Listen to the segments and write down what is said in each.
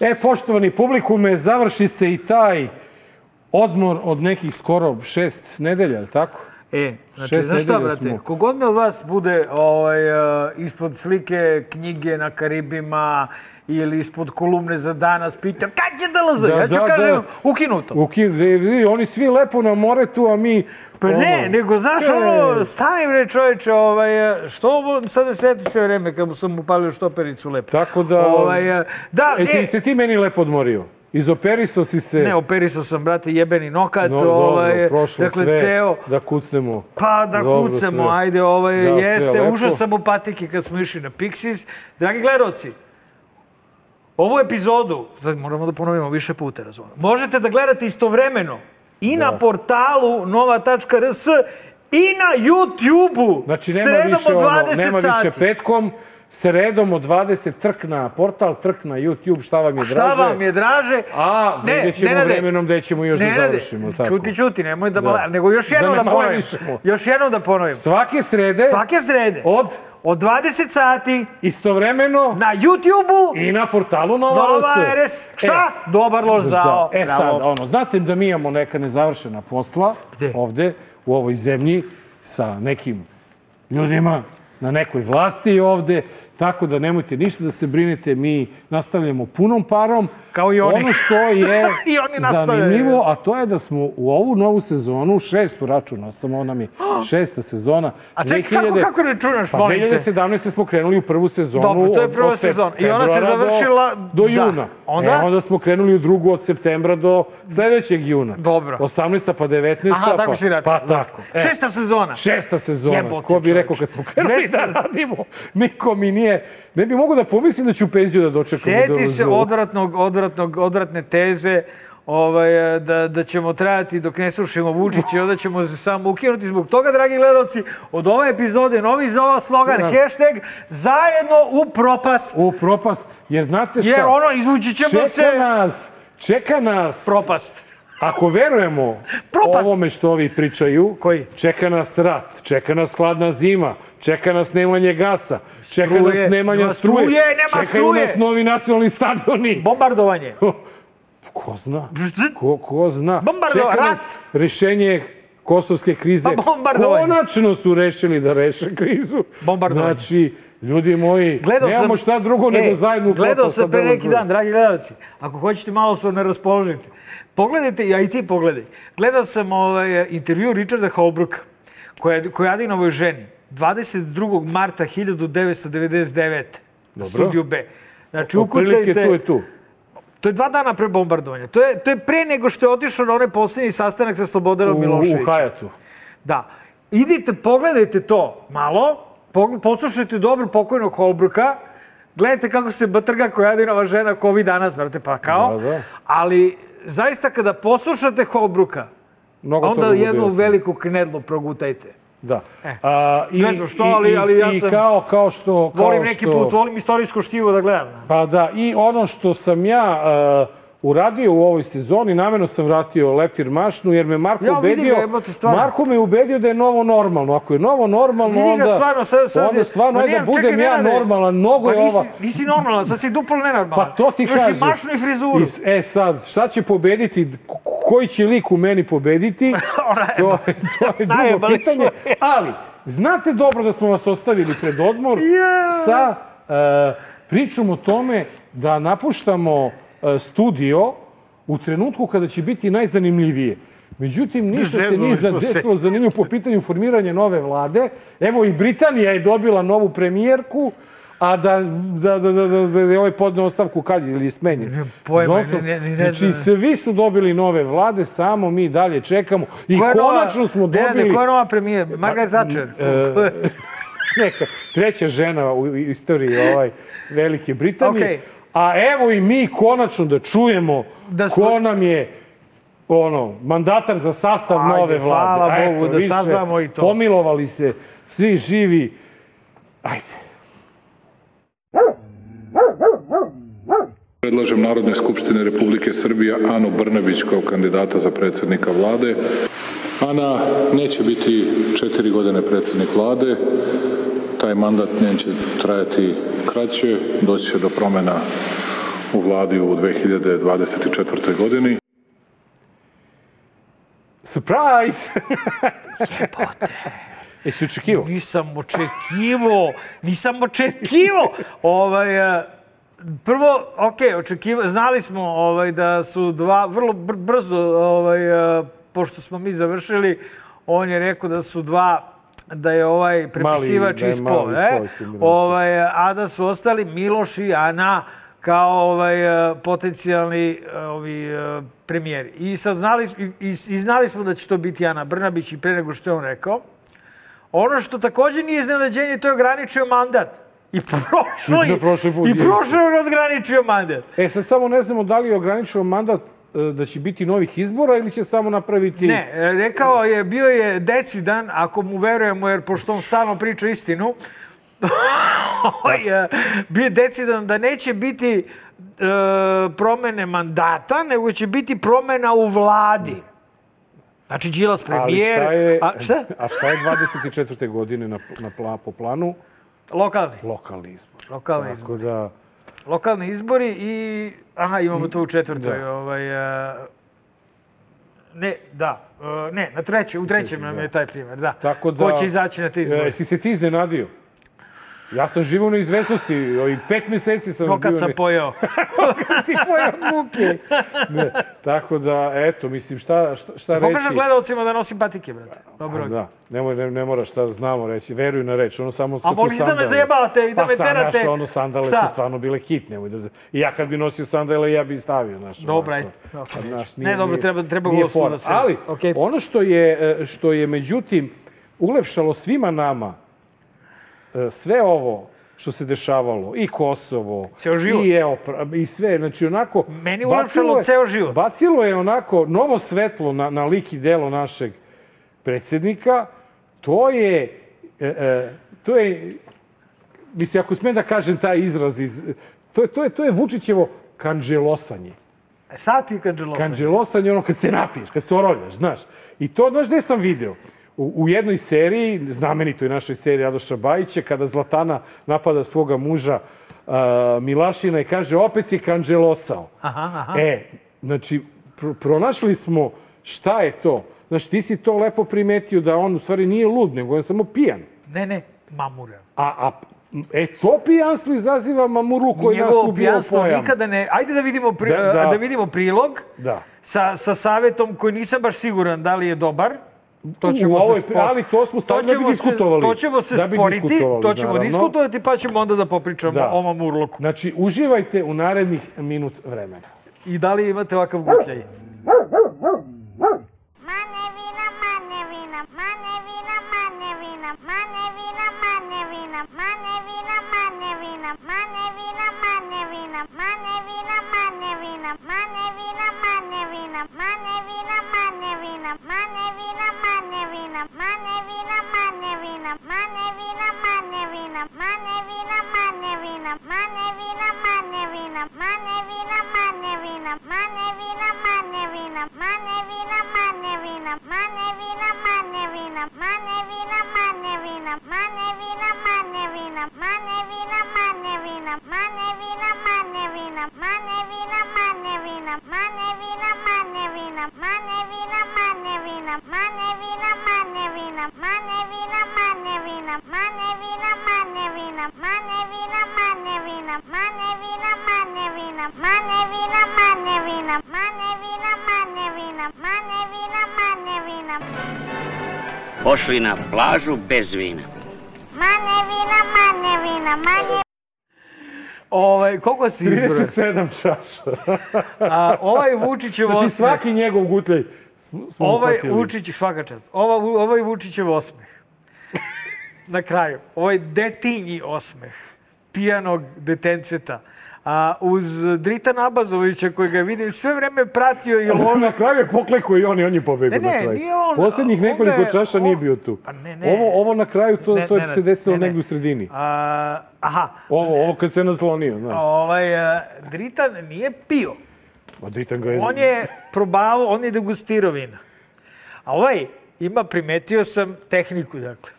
E, poštovani publikume, završi se i taj odmor od nekih skoro šest nedelja, je tako? E, znači, Šest znaš šta, brate, smo. kogod me od vas bude ovaj, uh, ispod slike knjige na Karibima ili ispod kolumne za danas pitao, kad će DLZ? Da, ja ću da, kažem, da. ukinuto. Ukin, vidi, oni svi lepo na more tu, a mi... Pa ne, ono, nego znaš e, ono, stani bre čoveče, ovaj, što ovo sad ne sveti sve vreme kad sam upalio štopericu lepo. Tako da... Ovaj, uh, da, E, ne, se ti meni lepo odmorio? Izoperisao si se... ne, operisao sam, brate, jebeni nokat, no, dobro, ovaj, prošlo dakle, sve, ceo, da kucnemo. Pa da Dobro, kucamo, sve. ajde, ovaj, Da, jeste, užas sam u patike kad smo išli na Pixies. Dragi gledoci, ovu epizodu, sad moramo da ponovimo više puta, razumno, možete da gledate istovremeno i na Da. portalu nova.rs i na YouTube-u. Znači, nema sredom više, od ono, 20 nema sati. više petkom, sredom od 20 trk na portal, trk na YouTube, šta vam je Šta draže? vam je draže? A, vidjet ćemo Nenade, vremenom gde ćemo još da Nenade, završimo. Tako. Čuti, čuti, nemoj da, Da. nego još Da jednom ne da, ponovim. Još jednom da ponovim. Svake srede, Svake srede, od od 20 sati, istovremeno na YouTube-u, i na portalu Nova, Nova RS. RS. Šta? Dobar loš zao. E sad, ono, znate da mi imamo neka nezavršena posla Gde? ovde, u ovoj zemlji, sa nekim ljudima na nekoj vlasti ovde, tako da nemojte ništa da se brinete, mi nastavljamo punom parom. Kao i oni. Ono što je I oni nastavljaju. zanimljivo, a to je da smo u ovu novu sezonu, šestu računa, samo ona mi šesta sezona. A čekaj, kako, kako računaš, Pa molim te? 2017. smo krenuli u prvu sezonu. Dobro, to je prva od sezona. I ona se februara do- završila- Do, da. juna. Onda? E, onda smo krenuli u drugu od septembra do sledećeg juna. Dobro. 18. pa 19. Aha, tako pa, si računao. Pa tako. E, Šesta sezona. Šesta sezona. Jebote, Ko bi rekao kad smo krenuli da radimo? Niko mi nije... Ne bi mogu da pomislim da ću penziju da dočekam. Sjeti se DLZ-u. odvratnog, odvratnog, odvratne teze ovaj, da, da ćemo trajati dok ne srušimo Vučića i onda ćemo se samo ukinuti. Zbog toga, dragi gledalci, od ove epizode novi nova slogan, Da. hashtag zajedno u propast. U propast. Jer znate šta? Jer ono, izvući ćemo čeka se nas, čeka nas... propast. Ako verujemo Propast. ovome što ovi pričaju, Koji? čeka nas rat, čeka nas hladna zima, čeka nas nemanje gasa, čeka Struje, nas nemanja nema struje, struje, nema čekaju struje. nas novi nacionalni stadioni. Bombardovanje. Ko zna? Ko, ko zna? Bombardo- Čeka nas rat. rešenje kosovske krize. Pa bombardovanje. Konačno su rešili da reše krizu. Bombardovanje. Znači, ljudi moji, Gledao nemamo sam, šta drugo nego zajedno u Gledao sam sa pre neki dan, dragi gledalci, ako hoćete malo se ne raspoložite, pogledajte, a i ti pogledaj. Gledao sam ovaj, intervju Richarda Holbrooka, koja, koja Adinovoj ženi, 22. marta 1999. na Dobro. studiju B. Znači, ukucajte... tu je tu. To je dva dana pre bombardovanja. To je, to je pre nego što je otišao na onaj poslednji sastanak sa Slobodanom Miloševićem. u Hajatu. Da. Idite, pogledajte to malo, poslušajte dobro pokojnog Holbrooka, gledajte kako se batrga Kojadinova žena ko vi danas, brate, pa kao. Da, da. Ali, zaista kada poslušate Holbrooka, Mnogo onda jednu bude veliku knedlu progutajte. Da. E. A, i, Ne znam što, i- ali- i- ali ja I sam- kao, kao što... Kao Volim neki što, put, volim istorijsko štivo da gledam. Pa da, i ono što sam ja uh, uradio u ovoj sezoni, namjerno sam vratio leptir mašnu, jer me Marko Ja, ga, ubedio... jebote, stvarno. Marko me ubedio da je novo normalno. Ako je novo normalno, Vidi ga onda... stvarno, sad, sad, onda stvarno, ajde da budem čekaj, ja normalan. Mnogo pa je nisi, ova... Nisi normalan, sad si duplo nenormalan. Pa to ti kažem. i mašnu i frizuru. I s- e sad, šta će pobediti, koji će lik u meni pobediti, to, je- to je drugo pitanje. Ali, znate dobro da smo vas ostavili pred odmor Ja. sa e, pričom o tome da napuštamo studio u trenutku kada će biti najzanimljivije. Međutim, ništa se se. zadesilo zanimljivo po pitanju formiranja nove vlade. Evo i Britanija je dobila novu premijerku, a da, da, da, da, da, da je ovaj podne ostavku kad ili je smenjen. Pojma, Johnson. ni- ni- ni ne znači, svi su dobili nove vlade, samo mi dalje čekamo. I Koja je nova- konačno smo dobili... Koja je nova premijer? Margaret Thatcher. Je- neka treća žena u istoriji ovaj Velike Britanije. Okej. A evo i mi konačno da čujemo Da smo- ko nam je ono, mandatar za sastav Ajde, nove vlade. hvala Bogu da saznamo i to. Pomilovali se svi živi. Ajde. Predlažem Narodnoj skupštine Republike Srbije Anu Brnabić kao kandidata za predsednika vlade. Ana neće biti četiri godine predsednik vlade. Taj mandat njen će trajati kraće, doći će do promena u vladi u 2024. godini. Surprise! Jebote. Jesi očekivao? Nisam očekivo, nisam očekivo. ovaj, e, prvo, ok, očekivo, znali smo ovaj, da su dva, vrlo br brzo, ovaj, e, pošto smo mi završili, on je rekao da su dva da je ovaj prepisivač da je mali e? ovaj, a da su ostali Miloš i Ana kao ovaj, e, potencijalni e, ovi, e, premijeri. I, sad znali, i, i, znali smo da će to biti Ana Brnabić i pre nego što je on rekao. Ono što takođe nije iznenađenje, to je ograničio mandat. I prošlo je, i prošlo je odgraničio mandat. E, sad samo ne znamo da li je ograničio mandat da će biti novih izbora ili će samo napraviti... Ne, e, rekao je, bio je decidan, ako mu verujemo, jer pošto on stalno priča istinu, ovaj, e, bio je decidan da neće biti e, promene mandata, nego će biti promena u vladi. Znači, Đilas Ali premijer... šta je, A, šta? a šta je 24. godine na, na po planu? Lokalni. Lokalni izbor. Lokalni Tako izbor. da, Lokalni izbori i... Aha, imamo to u četvrtoj. Da. Ovaj, e, ne, da. e, ne, na trećoj, u trećem nam je taj primjer, da. tako da... Ko će izaći na te izbore? E, si se ti iznenadio? Ja sam živo na izvesnosti, ovih pet meseci sam No kad bio sam ne- pojeo. kad si pojao od muke. Ne, tako da, eto, mislim, šta, šta, šta reći? Pokažem gledalcima da nosim patike, brate. Dobro. Da, nemoj, ne, ne moraš sad znamo reći, veruj na reč, ono samo su možeš da me zajebavate i da pa me sam, terate. Znaš, ono sandale Šta? su stvarno bile hit, nemoj da... I ja kad bi nosio sandale, ja bi stavio, znaš. Dobro, ajde. Pa, Ne, dobro, treba- treba gostu da se- Ali, Okej. ono što je, e, što je međutim ulepšalo svima nama sve ovo što se dešavalo, i Kosovo, i Eopra, i sve, znači onako... Meni ulepšalo ceo život. Bacilo je onako novo svetlo na, na lik i delo našeg predsjednika. To je, e, e, to je, mislim, ako smijem da kažem taj izraz, iz, to, je, to, je, to je Vučićevo kanđelosanje. E, Sad ti kanđelo. Kanđelosanje je ono kad se napiješ, kad se oroljaš, znaš. I to, znaš gde sam video? U, u jednoj seriji, znamenitoj našoj seriji Radoša Bajića, kada Zlatana napada svoga muža uh, Milašina i kaže opet si kanđelosao. Aha, aha. E, znači, pro, pronašli smo šta je to. Znači, ti si to lepo primetio da on u stvari nije lud, nego on je samo pijan. Ne, ne, mamura. A, a e, to pijanstvo izaziva mamurlu koji nas Njegovo ubio pijanstvo pojam. nikada ne... Ajde da vidimo, pri, Da, da, da. vidimo prilog Da. sa, sa savjetom koji nisam baš siguran da li je dobar. To U ćemo ovoj se pri- ali to smo stavili da bi diskutovali. Se, to ćemo se Da sporiti, to ćemo naravno. diskutovati, pa ćemo onda da popričamo Da. o mamurloku. Znači, uživajte u narednih minut vremena. I da li imate ovakav gutljaj? Pošli na plažu bez vina. manevina, manevina, manevina. Ovaj, koliko si izbrojao? 37 čaša. A, ovaj Vučićev Znači, osmeh. svaki njegov gutljaj smo smo Ovaj uhvatili. Vučić, svaka čast. Ova, ovaj Vučićev osmeh. Na kraju. Ovaj detinji osmeh. Pijanog detenceta. A uz Drita Abazovića koji ga vidim sve vreme pratio i ložo. na kraju je poklekao i on i on je Ne, ne, na kraju. nije on- Poslednjih nekoliko je- čaša on- nije bio tu. Pa ne, ne. Ovo, ovo na kraju, to, Ne, to je ne, se desilo ne, ne. negdje u sredini. A, aha. Ovo, ovo kad se naslonio, znaš. Ovaj, a, Dritan nije pio. Ma Dritan ga je... On je probavao, on je degustirao vina. A ovaj ima, primetio sam tehniku, dakle.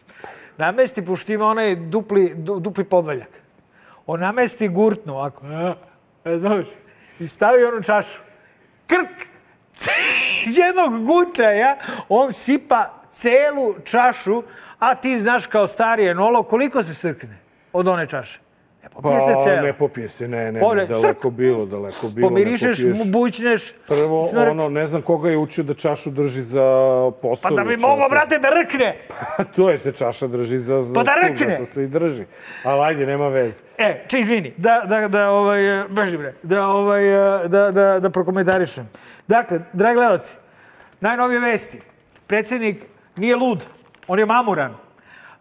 Namesti, pošto ima onaj dupli, du, dupli podvaljak. On namesti gurtnu, ovako. Razumeš? I stavi onu čašu. Krk! Iz jednog gutljaja on sipa celu čašu, a ti znaš kao stari enolo koliko se srkne od one čaše. Ne popije se Pa, celo. ne popije se, ne, ne, Pore- ne, daleko bilo, daleko bilo. Pomirišeš, mu bućneš. Prvo, smr- ono, ne znam koga je učio da čašu drži za Pa postović. da bi mogao, brate, da rkne. to je se čaša drži za, za Pa da rkne. da se i drži. Ali ajde, nema veze. E, če izvini, da, da, da, ovaj, beži bre, da, ovaj, da, da, da prokomentarišem. Dakle, dragi gledalci, najnovije vesti. Predsjednik nije lud, on je mamuran.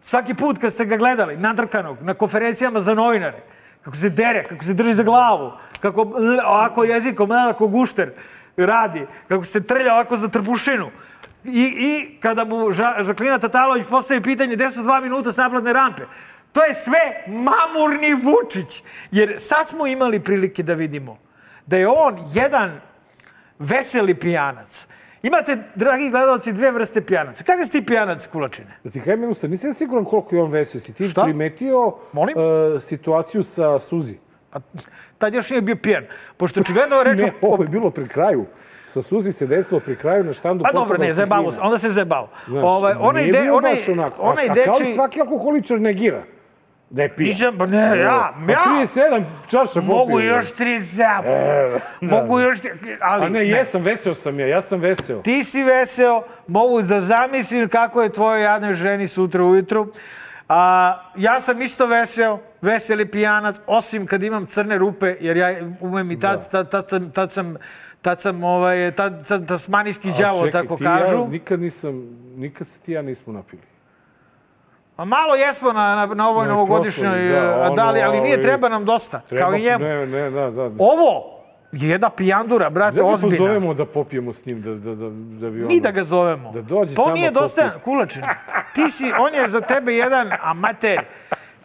Svaki put kad ste ga gledali, nadrkanog, na konferencijama za novinare, kako se dere, kako se drži za glavu, kako l- ovako jezikom, l- ako gušter radi, kako se trlja ovako za trbušinu. I, i kada mu Ža- Žaklina Tatalović postavi pitanje gde su dva minuta s naplatne rampe, to je sve mamurni Vučić. Jer sad smo imali prilike da vidimo da je on jedan veseli pijanac. Imate, dragi gledalci, dve vrste pijanaca. Kakav si ti pijanac, Kulačine? Da ti kajem jednostavno, nisam siguran koliko je on vesio. Si ti Šta? primetio Molim? e, situaciju sa Suzi? A, tad još nije bio pijan. Pošto očigledno reč Ne, ovo je bilo pri kraju. Sa Suzi se desilo pri kraju na štandu Pa dobro, ne, zajebavo se. Onda se zajebao. Znaš, Ovaj, onaj, nije de, bio onaj, baš onako. onaj a, a kao deči... svaki alkoholičar negira da je pijan. Nisam, pa ne, ja, A ja. 37 čaša popio. Mogu još tri zap. Mogu još... Ali, A ne, jesam, veseo sam ja, ja sam veseo. Ti si veseo, mogu da zamislim kako je tvojoj jadnoj ženi sutra ujutru. A, ja sam isto veseo, veseli pijanac, osim kad imam crne rupe, jer ja umem i tad, tad, tad sam, tad sam, tad sam ovaj, tad, tad, tasmanijski đavo, tako ti kažu. Ja, nikad nisam, nikad se ti ja nismo napili. A malo jesmo na, na, na ovoj Ne, novogodišnjoj, proslavi, da, a da, ali, nije ono, treba nam dosta, kao i njemu. Ne, ne, da, da. Ovo je jedna pijandura, brate, Da ozbiljna. pozovemo da popijemo s njim, da, da, da, da bi ono... Mi da ga zovemo. Da dođe s Pa on nama nije dosta kulačin. Ti si, on je za tebe jedan amater.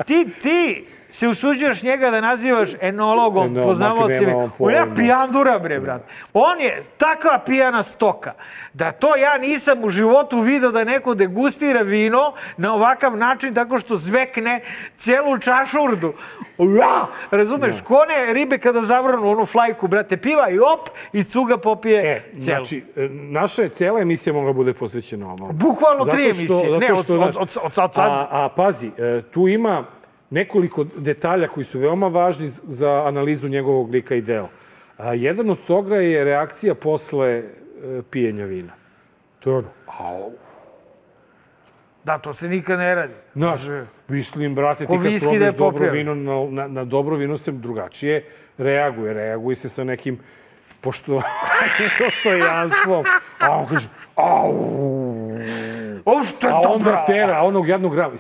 Ti, ti se usuđuješ njega da nazivaš enologom, Ne, no, poznavalcima. nema on je pijandura, bre, brat. On je takva pijana stoka, da to ja nisam u životu video da neko degustira vino na ovakav način tako što zvekne celu čašurdu. Ua! Razumeš, kone ribe kada zavrnu onu flajku, brate, piva i op, iz cuga popije E, celu. znači, e, naša je cijela emisija mogla bude posvećena ovom. Bukvalno tri emisije. Ne, od, od, od, od, od sad. A, a pazi, e, tu ima nekoliko detalja koji su veoma važni za analizu njegovog lika i dela. A, jedan od toga je reakcija posle e, pijenja vina. To je ono, au. Da, to se nikad ne radi. Znaš, mislim, brate, ti kad da probaš dobro popio. vino, na, na, na dobro vino se drugačije reaguje. Reaguje se sa nekim pošto, dostojanstvom. A on kaže, au. O, što je A onda tera onog jadnog grama.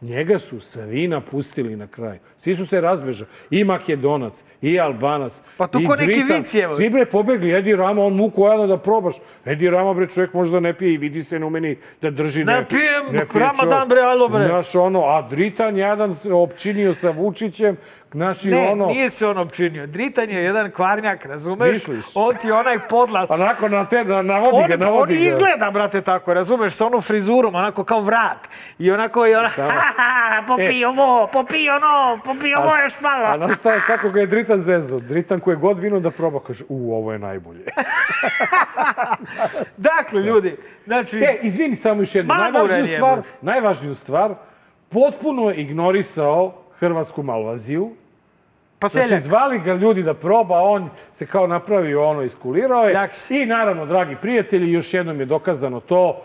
Njega su sa vina pustili na kraj. Svi su se razbežali. I Makedonac, i Albanac, Pa tu i ko neki Dritan. vic je, evo. Svi bre pobegli. Edi Rama, on muku jadno da probaš. Edi Rama, bre, čovjek možda ne pije i vidi se ne umeni da drži. Ne pijem, Ramadan, bre, alo, bre. Znaš, ono, a Dritan jadan se opčinio sa Vučićem. Znači, Ne, ono... nije se on opčinio. Dritan je jedan kvarnjak, razumeš? Misliš? On ti onaj podlac. Onako na te, na, navodi On, ga, pa on navodi ga. izgleda, brate, tako, razumeš, sa onom frizurom, onako kao vrak. I onako je ona, Samo. popio ovo, popio ono, popio ovo još A malo. znaš šta je, kako ga je Dritan zezo? Dritan koje god vino da proba, kaže, u, ovo je najbolje. Dakle, ljudi, znači, E, izvini samo još jednu. Najvažniju stvar, najvažniju stvar, potpuno ignorisao hrvatsku malvaziju. pa Znači, seljak. zvali ga ljudi da proba, on se kao napravio ono, iskulirao je. Jak si. I naravno, dragi prijatelji, još jednom je dokazano to,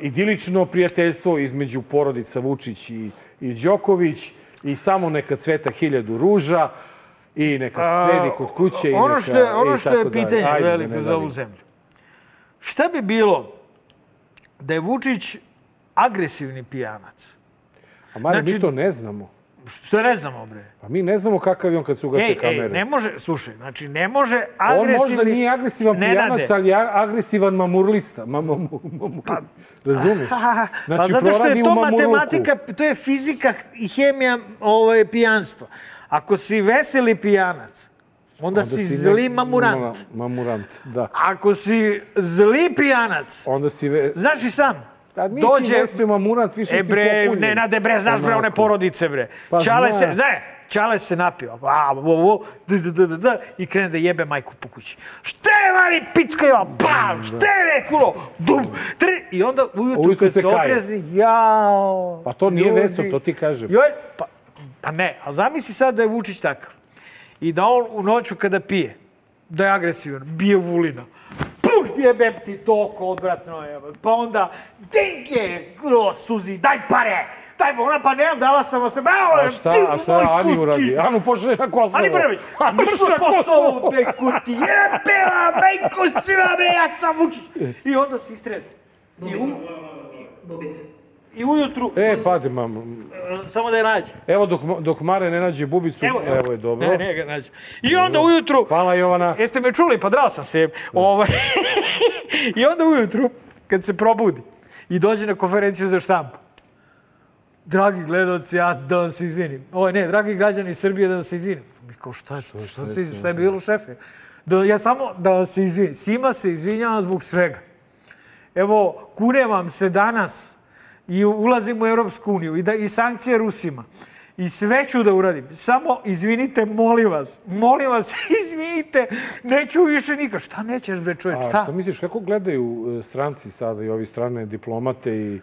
idilično prijateljstvo između porodica Vučić i, i Đoković i samo neka cveta hiljadu ruža i neka sredi kod kuće i ono neka, što je, ono što je pitanje Ajde, veliko za ovu zemlju. Šta bi bilo da je Vučić agresivni pijanac? A Mare, Znači- mi to ne znamo. Što ne znamo, bre. Pa mi ne znamo kakav je on kad su ugase Ej, kamere. ej, ne može, slušaj, znači ne može On agresivni... možda nije agresivan pijanac, ali je agresivan mamurlista. Ma, ma, ma, ma, ma, razumeš? pa Znači, zato što proradi je to matematika, to je fizika i hemija ovaj, pijanstva. Ako si veseli pijanac, onda, Onda si ne- zli mamurant. Ma- Mamurant, da. Ako si zli pijanac, Onda si... Ve... znaš i sam, Tad nisi dođe... vesio mamurant, više E si bre, popunjen. ne nade bre, znaš bre one porodice bre. Pa Čale se, znam. ne, Čale se napio. A, vo, vo, d, d, d, d, I krene da jebe majku po kući. Šta je, mali pička, ja, bam, šta je, rekulo, dum, tri. I onda ujutru, Ujutru kad se se kaje. otrezi, jao. Pa to nije ljudi. Veso, to ti kažem. Joj, pa, pa ne, a zamisli sad da je Vučić takav. I da on u noću kada pije, da je agresivan, bije Vulina. Puh, jebem ti toliko odvratno je. Pa onda, dinge, o, suzi, daj pare, daj ona, pa nemam, dala sam vas, bravo, A šta, a šta Ani uradi? Anu pošle na Kosovo. Ani Brnović, Anu mrš pošle na Kosovo, te kuti, jebela, majko svima, bre, ja sam Vučić. I onda se istrezi. I, u, Bubica. I ujutru, E, pade, mam. samo da je nađe. Evo, dok, dok Mare ne nađe bubicu, evo, je dobro. Ne, ne, ga nađe. I onda ujutru, Hvala, Jovana. Jeste me čuli? Pa drao sam se. Ovaj. I onda ujutru, kad se probudi i dođe na konferenciju za štampu, dragi gledalci, ja da vam se izvinim. Ovo, ne, dragi građani Srbije, da vam se izvinim. Mi kao, šta je, šta, šta, se, šta je bilo, šefe? Da, ja samo da vam se izvinim. Svima se izvinjavam zbog svega. Evo, kunem vam se danas i ulazim u Europsku uniju i, da, i sankcije Rusima. I sve ću da uradim. Samo izvinite, molim vas. Molim vas, izvinite. Neću više nikad. Šta nećeš, bre, čoveč? A Šta? misliš, kako gledaju e, stranci sada i ovi strane diplomate i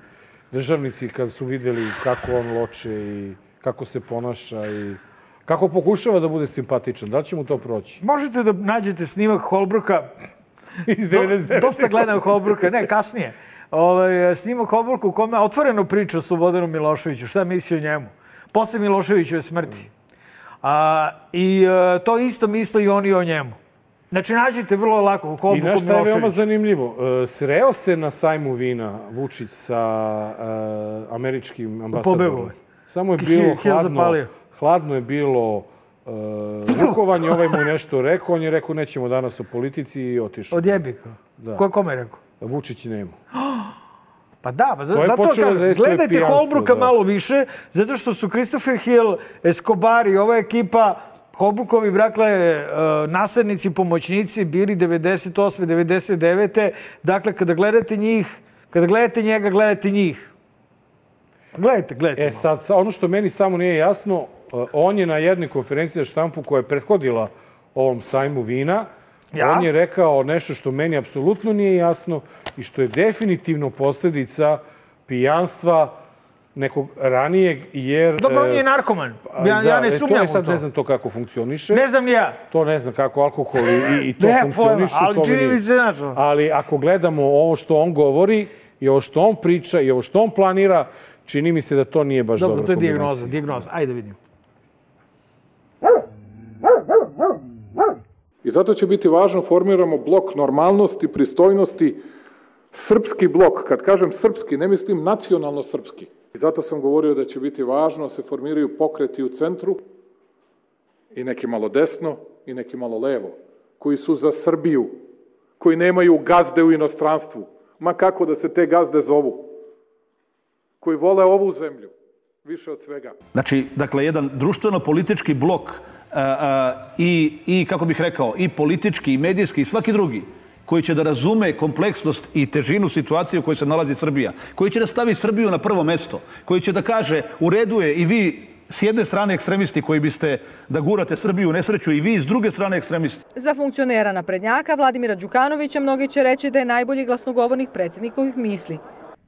državnici kad su videli kako on loče i kako se ponaša i kako pokušava da bude simpatičan? Da li će mu to proći? Možete da nađete snimak Holbruka. Iz Do, 99. dosta gledam Holbruka. Ne, kasnije. Ovaj, snimak Holbruka u kome otvoreno priča o Slobodanu Miloševiću. Šta misli o njemu? Posle Miloševićeve smrti. A, I e, to isto misle i oni o njemu. Znači, nađite vrlo lako u I Holbruku znaš šta je veoma zanimljivo? E, Sreo se na sajmu vina Vučić sa e, američkim ambasadorom. Beogradu. Samo je bilo hladno. Hladno je bilo e, rukovanje, ovaj mu nešto rekao, on je rekao nećemo danas o politici i otišao. Odjebi ga. Da. Ko je kome rekao? Vučić nema. Pa da, pa za- zato kažem, da gledajte pijanstvo, Holbruka da. malo više, zato što su Christopher Hill, Escobar i ova ekipa Holbrookovi, dakle, e, naslednici, pomoćnici, bili 98. 99. Dakle, kada gledate njih, kada gledate njega, gledate njih. Gledajte, gledajte. E sad, sa- ono što meni samo nije jasno, e, on je na jednoj konferenciji za štampu koja je prethodila ovom sajmu vina, Ja? on je rekao nešto što meni apsolutno nije jasno i što je definitivno posledica pijanstva nekog ranijeg, jer... Dobro, on e, je narkoman. Ja, da, ja ne e, sumnjam to je u sad to. ne znam to kako funkcioniše. Ne znam ni ja. To ne znam kako alkohol i, i to Ne, funkcioniše. pojma, ali to čini mi se, znaš, ono. Ali ako gledamo ovo što on govori i ovo što on priča i ovo što on planira, čini mi se da to nije baš Dobro, dobra to je dijagnoza, dijagnoza. Ajde vidim. I zato će biti važno formiramo blok normalnosti, pristojnosti, srpski blok. Kad kažem srpski, ne mislim nacionalno srpski. I zato sam govorio da će biti važno da se formiraju pokreti u centru i neki malo desno i neki malo levo, koji su za Srbiju, koji nemaju gazde u inostranstvu, ma kako da se te gazde zovu, koji vole ovu zemlju, više od svega. Znači, dakle, jedan društveno-politički blok i, i, kako bih rekao, i politički, i medijski, i svaki drugi, koji će da razume kompleksnost i težinu situacije u kojoj se nalazi Srbija, koji će da stavi Srbiju na prvo mesto, koji će da kaže u redu je i vi s jedne strane ekstremisti koji biste da gurate Srbiju u nesreću i vi s druge strane ekstremisti. Za funkcionera naprednjaka Vladimira Đukanovića mnogi će reći da je najbolji glasnogovornik predsjednikovih misli.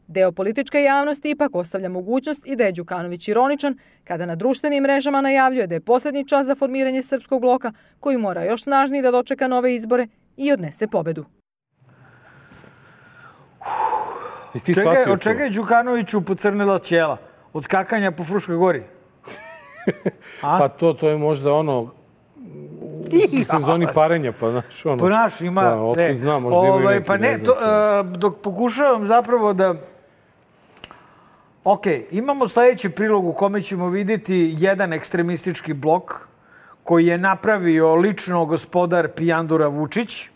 Deo političke javnosti ipak ostavlja mogućnost i da je Đukanović ironičan kada na društvenim mrežama najavljuje da je posljednji čas za formiranje srpskog bloka koji mora još snažnije da dočeka nove izbore i odnese pobedu. Jesi ti Čekaj, od čega je Đukanoviću pocrnila ćela? Od skakanja po Fruškoj gori? Pa to, to je možda ono u sezoni parenja, pa znaš ono. Pa naš ima... Da, otkud ne. znam, možda Ovaj, neki, Pa ne, ne znam to, to. a, dok pokušavam zapravo da... Ok, imamo sledeći prilog u kome ćemo vidjeti jedan ekstremistički blok koji je napravio lično gospodar Pijandura Vučić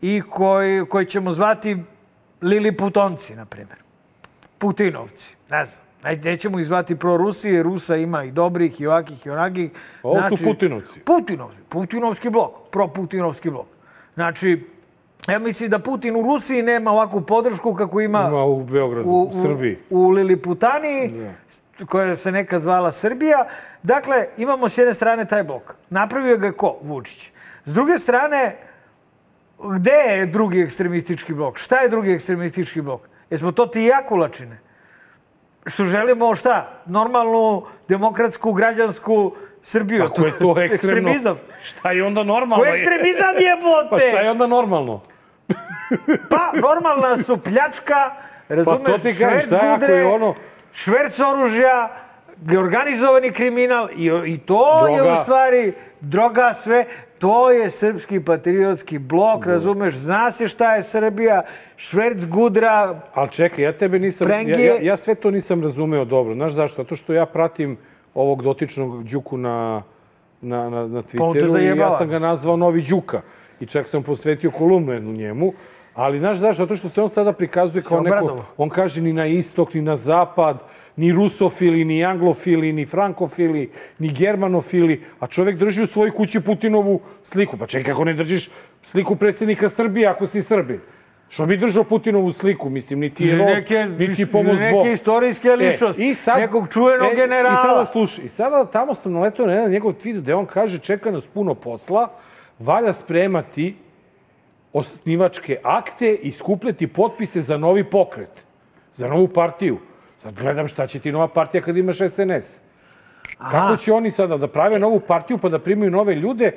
i koji, koji ćemo zvati Liliputonci, na primjer. Putinovci, ne znam. Ne- Nećemo ih zvati pro Rusije, Rusa ima i dobrih, i ovakih, i onakih. Znači, Ovo su Putinovci. Putinovci, Putinovski blok, pro-Putinovski blok. Znači, Ja mislim da Putin u Rusiji nema ovakvu podršku kako ima, Ima u Beogradu, u, Srbiji. u Liliputaniji, koja se nekad zvala Srbija. Dakle, imamo s jedne strane taj blok. Napravio ga ko? Vučić. S druge strane, gde je drugi ekstremistički blok? Šta je drugi ekstremistički blok? Jesmo to ti i ja kulačine? Što želimo šta? Normalnu, demokratsku, građansku Srbiju. Ako je to ekstremno, Ekstremizam. šta je onda normalno? Ko ekstremizam jebote? Pa šta je onda normalno? Pa, normalna su pljačka, razumeš, Pa to ti kažem, šverc šta je ako je ono- šverc oružja, organizovani kriminal i, i to je Droga. u stvari droga sve. To je srpski patriotski blok, razumeš, zna se šta je Srbija, šverc gudra, Ali čekaj, ja tebe nisam... Ja, Prenge- ja, ja sve to nisam razumeo dobro. Znaš zašto? Zato što ja pratim ovog dotičnog Đuku na, na, na, na Pa Twitteru i ja sam ga nazvao Novi Đuka. I čak sam posvetio kolumnu jednu njemu. Ali znaš zašto? Zato što se on sada prikazuje kao neko... On kaže ni na istok, ni na zapad, ni rusofili, ni anglofili, ni frankofili, ni germanofili, a čovek drži u svojoj kući Putinovu sliku. Pa čekaj, kako ne držiš sliku predsjednika Srbije ako si Srbin? Što bi držao Putinovu sliku? Mislim, niti je rod, neke- niti pomoz neke Bog. istorijske ličnosti, nekog čuvenog generala. I sada slušaj, i sada tamo sam naletao na jedan njegov tweet gde on kaže čeka nas puno posla, valja spremati osnivačke akte i skupljati potpise za novi pokret, za novu partiju. Sad gledam šta će ti nova partija kad imaš SNS. Kako će oni sada da prave novu partiju pa da primaju nove ljude,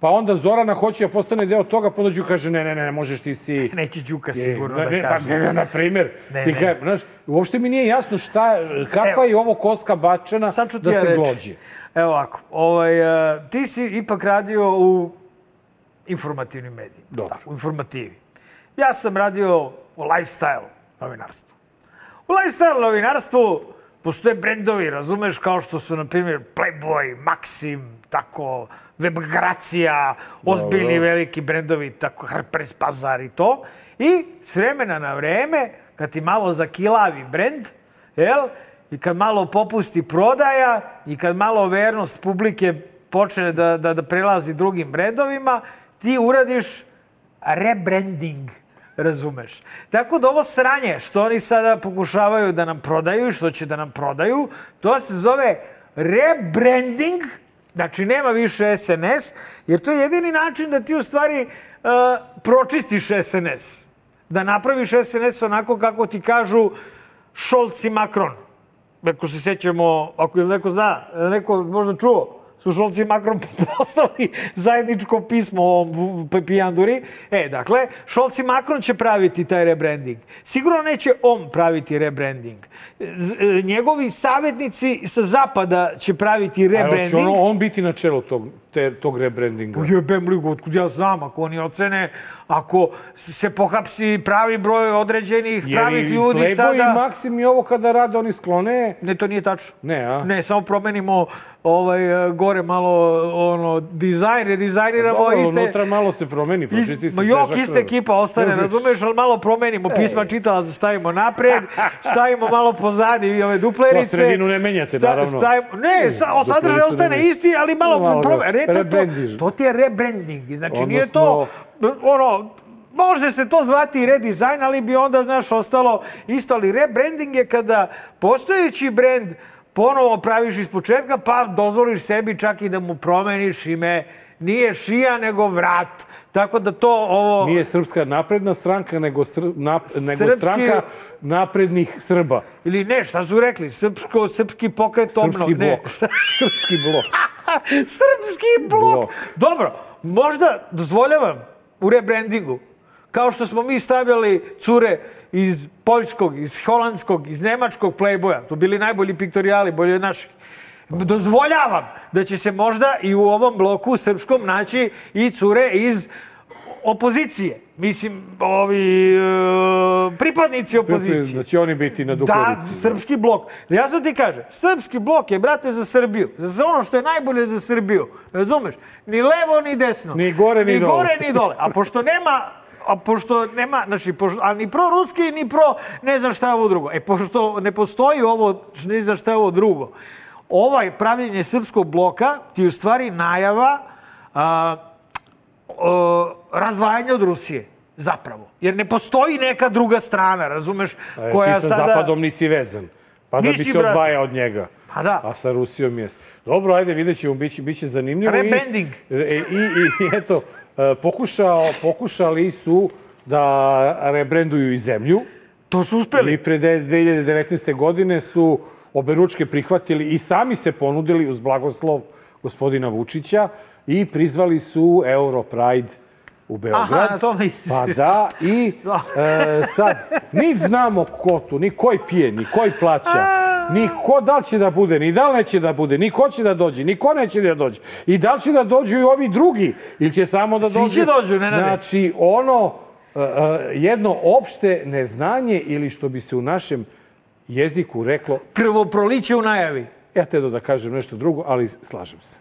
pa onda Zorana hoće da postane deo toga, pa onda Đu kaže ne, ne, ne, ne možeš ti si... neće Đuka Je, sigurno ne, da ne, kaže. Pa, ne, ne, na primjer, Ne, ne. kažem, znaš, uopšte mi nije jasno šta, kakva je ovo koska bačena da ja se reći. glođe. Evo ovako, ovaj, uh, ti si ipak radio u informativnim medijima. Dobro. Tako, u informativi. Ja sam radio u lifestyle novinarstvu. U lifestyle novinarstvu postoje brendovi, razumeš, kao što su, na primjer, Playboy, Maxim, tako, Webgracija, ozbiljni Dobro. veliki brendovi, tako, Harper's Bazaar i to. I s vremena na vreme, kad ti malo zakilavi brend, jel, i kad malo popusti prodaja i kad malo vernost publike počne da, da, da prelazi drugim brendovima, ti uradiš rebranding, razumeš. Tako da ovo sranje što oni sada pokušavaju da nam prodaju i što će da nam prodaju, to se zove rebranding, znači nema više SNS, jer to je jedini način da ti u stvari uh, pročistiš SNS. Da napraviš SNS onako kako ti kažu Scholz i Macron. Ako se sećamo, ako neko zna, neko možda čuo, su Šolci i Macron poslali zajedničko pismo o ovom pijanduri. E, dakle, Šolci i Macron će praviti taj rebranding. Sigurno neće on praviti rebranding. E, Njegovi savjetnici sa zapada će praviti A rebranding. ono, on biti na čelu tog, te, tog rebrandinga. Jebem li ga, otkud ja znam, ako oni ocene, ako se pohapsi pravi broj određenih pravih ljudi Playboy sada... i Maxim i ovo kada rade, oni sklone. Ne, to nije tačno. Ne, a? Ne, samo promenimo ovaj, e, gore malo ono, dizajn, redizajniramo Dobro, iste... unutra malo se promeni, Is, pročisti se ma jok, krv. ekipa ostane, razumeš, ali malo promenimo pisma čitalaca, stavimo napred, stavimo malo pozadi i ove duplerice. Pa, sredinu ne menjate, naravno. Stavimo, ne, sa, sadržaj ostane isti, ali malo, Malo ga to, to, ti je rebranding. Znači, nije Odnosno- to, ono, Može se to zvati redizajn, ali bi onda, znaš, ostalo isto. Ali rebranding je kada postojeći brend ponovo praviš iz početka, pa dozvoliš sebi čak i da mu promeniš ime. Nije šija, nego vrat. Tako da to ovo... Nije srpska napredna stranka, nego, sr, nap, nego Srpski- stranka naprednih Srba. Ili ne, šta su rekli? Srpsko, srpski pokret obnov. Srpski Ne. blok. Srpski blok. Srpski blok. Blok. Dobro, možda dozvoljavam u rebrandingu, kao što smo mi stavljali cure iz poljskog, iz holandskog, iz nemačkog playboya, to bili najbolji piktorijali, bolje od naših. Dozvoljavam da će se možda i u ovom bloku srpskom naći i cure iz opozicije. Mislim, ovi e, pripadnici opozicije. Da će oni biti na Da, Dukovici. srpski blok. Ja sam ti kažem, srpski blok je, brate, za Srbiju. Za ono što je najbolje za Srbiju. Razumeš? Ni levo, ni desno. Ni gore, ni ni dole. gore, ni dole. A pošto nema a pošto nema, znači, pošto, a ni pro ruski, ni pro ne znam šta je ovo drugo. E, pošto ne postoji ovo, ne znam šta je ovo drugo, ovaj pravljenje srpskog bloka ti u stvari najava a, o, razvajanja od Rusije. zapravo. Jer ne postoji neka druga strana, razumeš, E, koja ti sa sada... Zapadom nisi vezan. Pa da bi Nisi, se odvajao od njega. Pa da. A sa Rusijom jes. Dobro, ajde, vidjet ćemo, bit će, bit će zanimljivo. I- Rebranding. E, I, i, i eto, e, pokušao, pokušali su da rebrenduju i zemlju. To su uspeli. I pre de- 2019. godine su oberučke prihvatili i sami se ponudili uz blagoslov gospodina Vučića i prizvali su Euro Pride u Beograd. Aha, na tome i- Pa da, i e, sad, ni znamo ko tu, ni koji pije, ni koji plaća, ni ko da li će da bude, ni da li neće da bude, ni ko će da dođe, ni ko neće da dođe. I da li će da dođu i ovi drugi, ili će samo da Svi dođu. će dođu, Nenade. Znači, ono, e, e, jedno opšte neznanje ili što bi se u našem jeziku reklo, Krvoproliće u najavi. ja te da kažem nešto drugo, ali slažem se.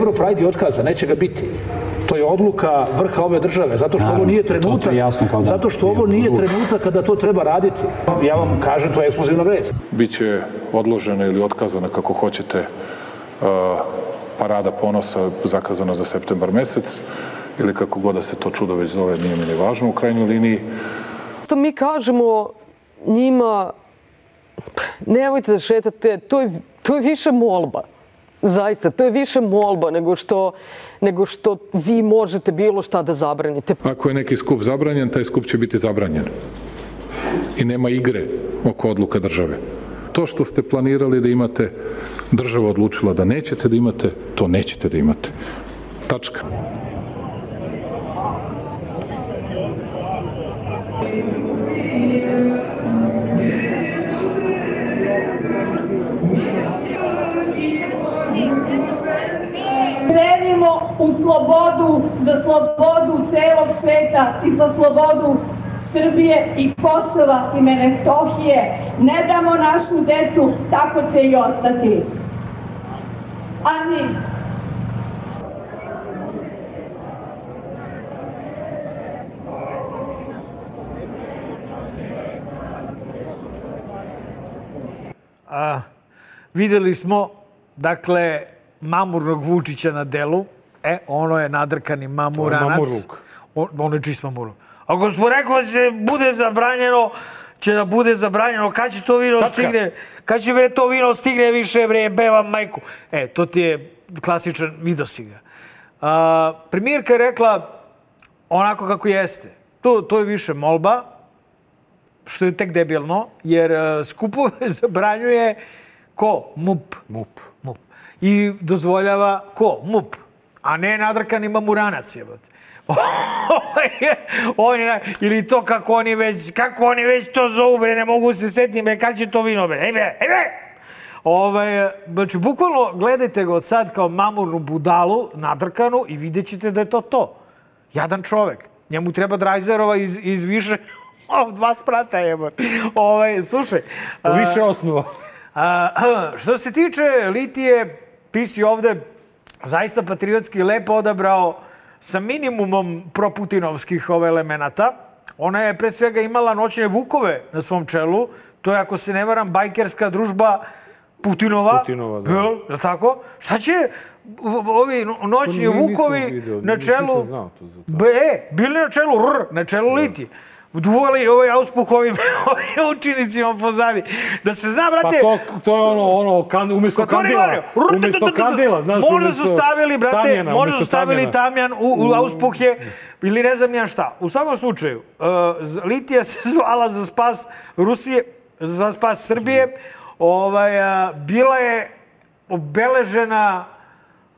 Europride je otkaza, neće ga biti. To je odluka vrha ove države, zato što ovo nije trenutak. jasno kao dan. Zato što ovo nije trenutak kada to treba raditi. Ja vam kažem, to je ekskluzivna vest. Biće odložena ili otkazana, kako hoćete, uh, parada ponosa zakazana za septembar mesec, ili kako god da se to čudo već zove, nije mi ni važno u krajnjoj liniji. što mi kažemo njima nemojte da šetate, to je, to je više molba. Zaista, to je više molba nego što, nego što vi možete bilo šta da zabranite. Ako je neki skup zabranjen, taj skup će biti zabranjen. I nema igre oko odluka države. To što ste planirali da imate, država odlučila da nećete da imate, to nećete da imate. Tačka. U slobodu, za slobodu celog sveta i za slobodu Srbije i Kosova i Metohije. Ne damo našu decu, tako će i ostati. Amin. A, videli smo, dakle, mamurnog Vučića na delu. E, ono je nadrkani mamuranac. mamurluk. O, ono je čist mamurluk. Ako smo rekao da će bude zabranjeno, će da bude zabranjeno. Kad će to vino Tačka. stigne? Kad će bre to vino stigne više bre, beva majku. E, to ti je klasičan video si ga. A, premijerka je rekla onako kako jeste. To, to je više molba, što je tek debilno, jer uh, skupove zabranjuje ko? MUP. MUP. MUP. I dozvoljava ko? MUP. A ne nadrkani mamuranac jebote. on je, ili to kako oni već, kako oni već to zovu, bre, ne mogu se setiti, bre, kad će to vino, bre, ej bre, ej bre! Ovaj, znači, bukvalno gledajte ga od sad kao mamurnu budalu, nadrkanu i vidjet ćete da je to to. Jadan čovek. Njemu treba Drajzerova iz, iz više dva sprata, jebote. Ovaj, slušaj. U a, više osnova. a, što se tiče Litije, ti si ovde zaista patriotski lepo odabrao sa minimumom proputinovskih ove elemenata. Ona je pre svega imala noćne vukove na svom čelu. To je, ako se ne varam, bajkerska družba Putinova. Putinova, da. Jel, je li tako? Šta će ovi no- noćni nisam vukovi video, na nisam čelu... znao to za to. B, e, bili na čelu R, na čelu Litije. Duvali ovaj auspuh ovim, ovim učenicima pozadi. Da se zna, Pa brate, to, to je ono, ono, kan, oni kandila. Umesto kandila, znaš, Možda su stavili, brate, tamjana, možda su stavili tamjan u, u auspuhe ili ne znam ja šta. U svakom slučaju, uh, Litija se zvala za spas Rusije, za spas Srbije. Ovaj, a, bila je obeležena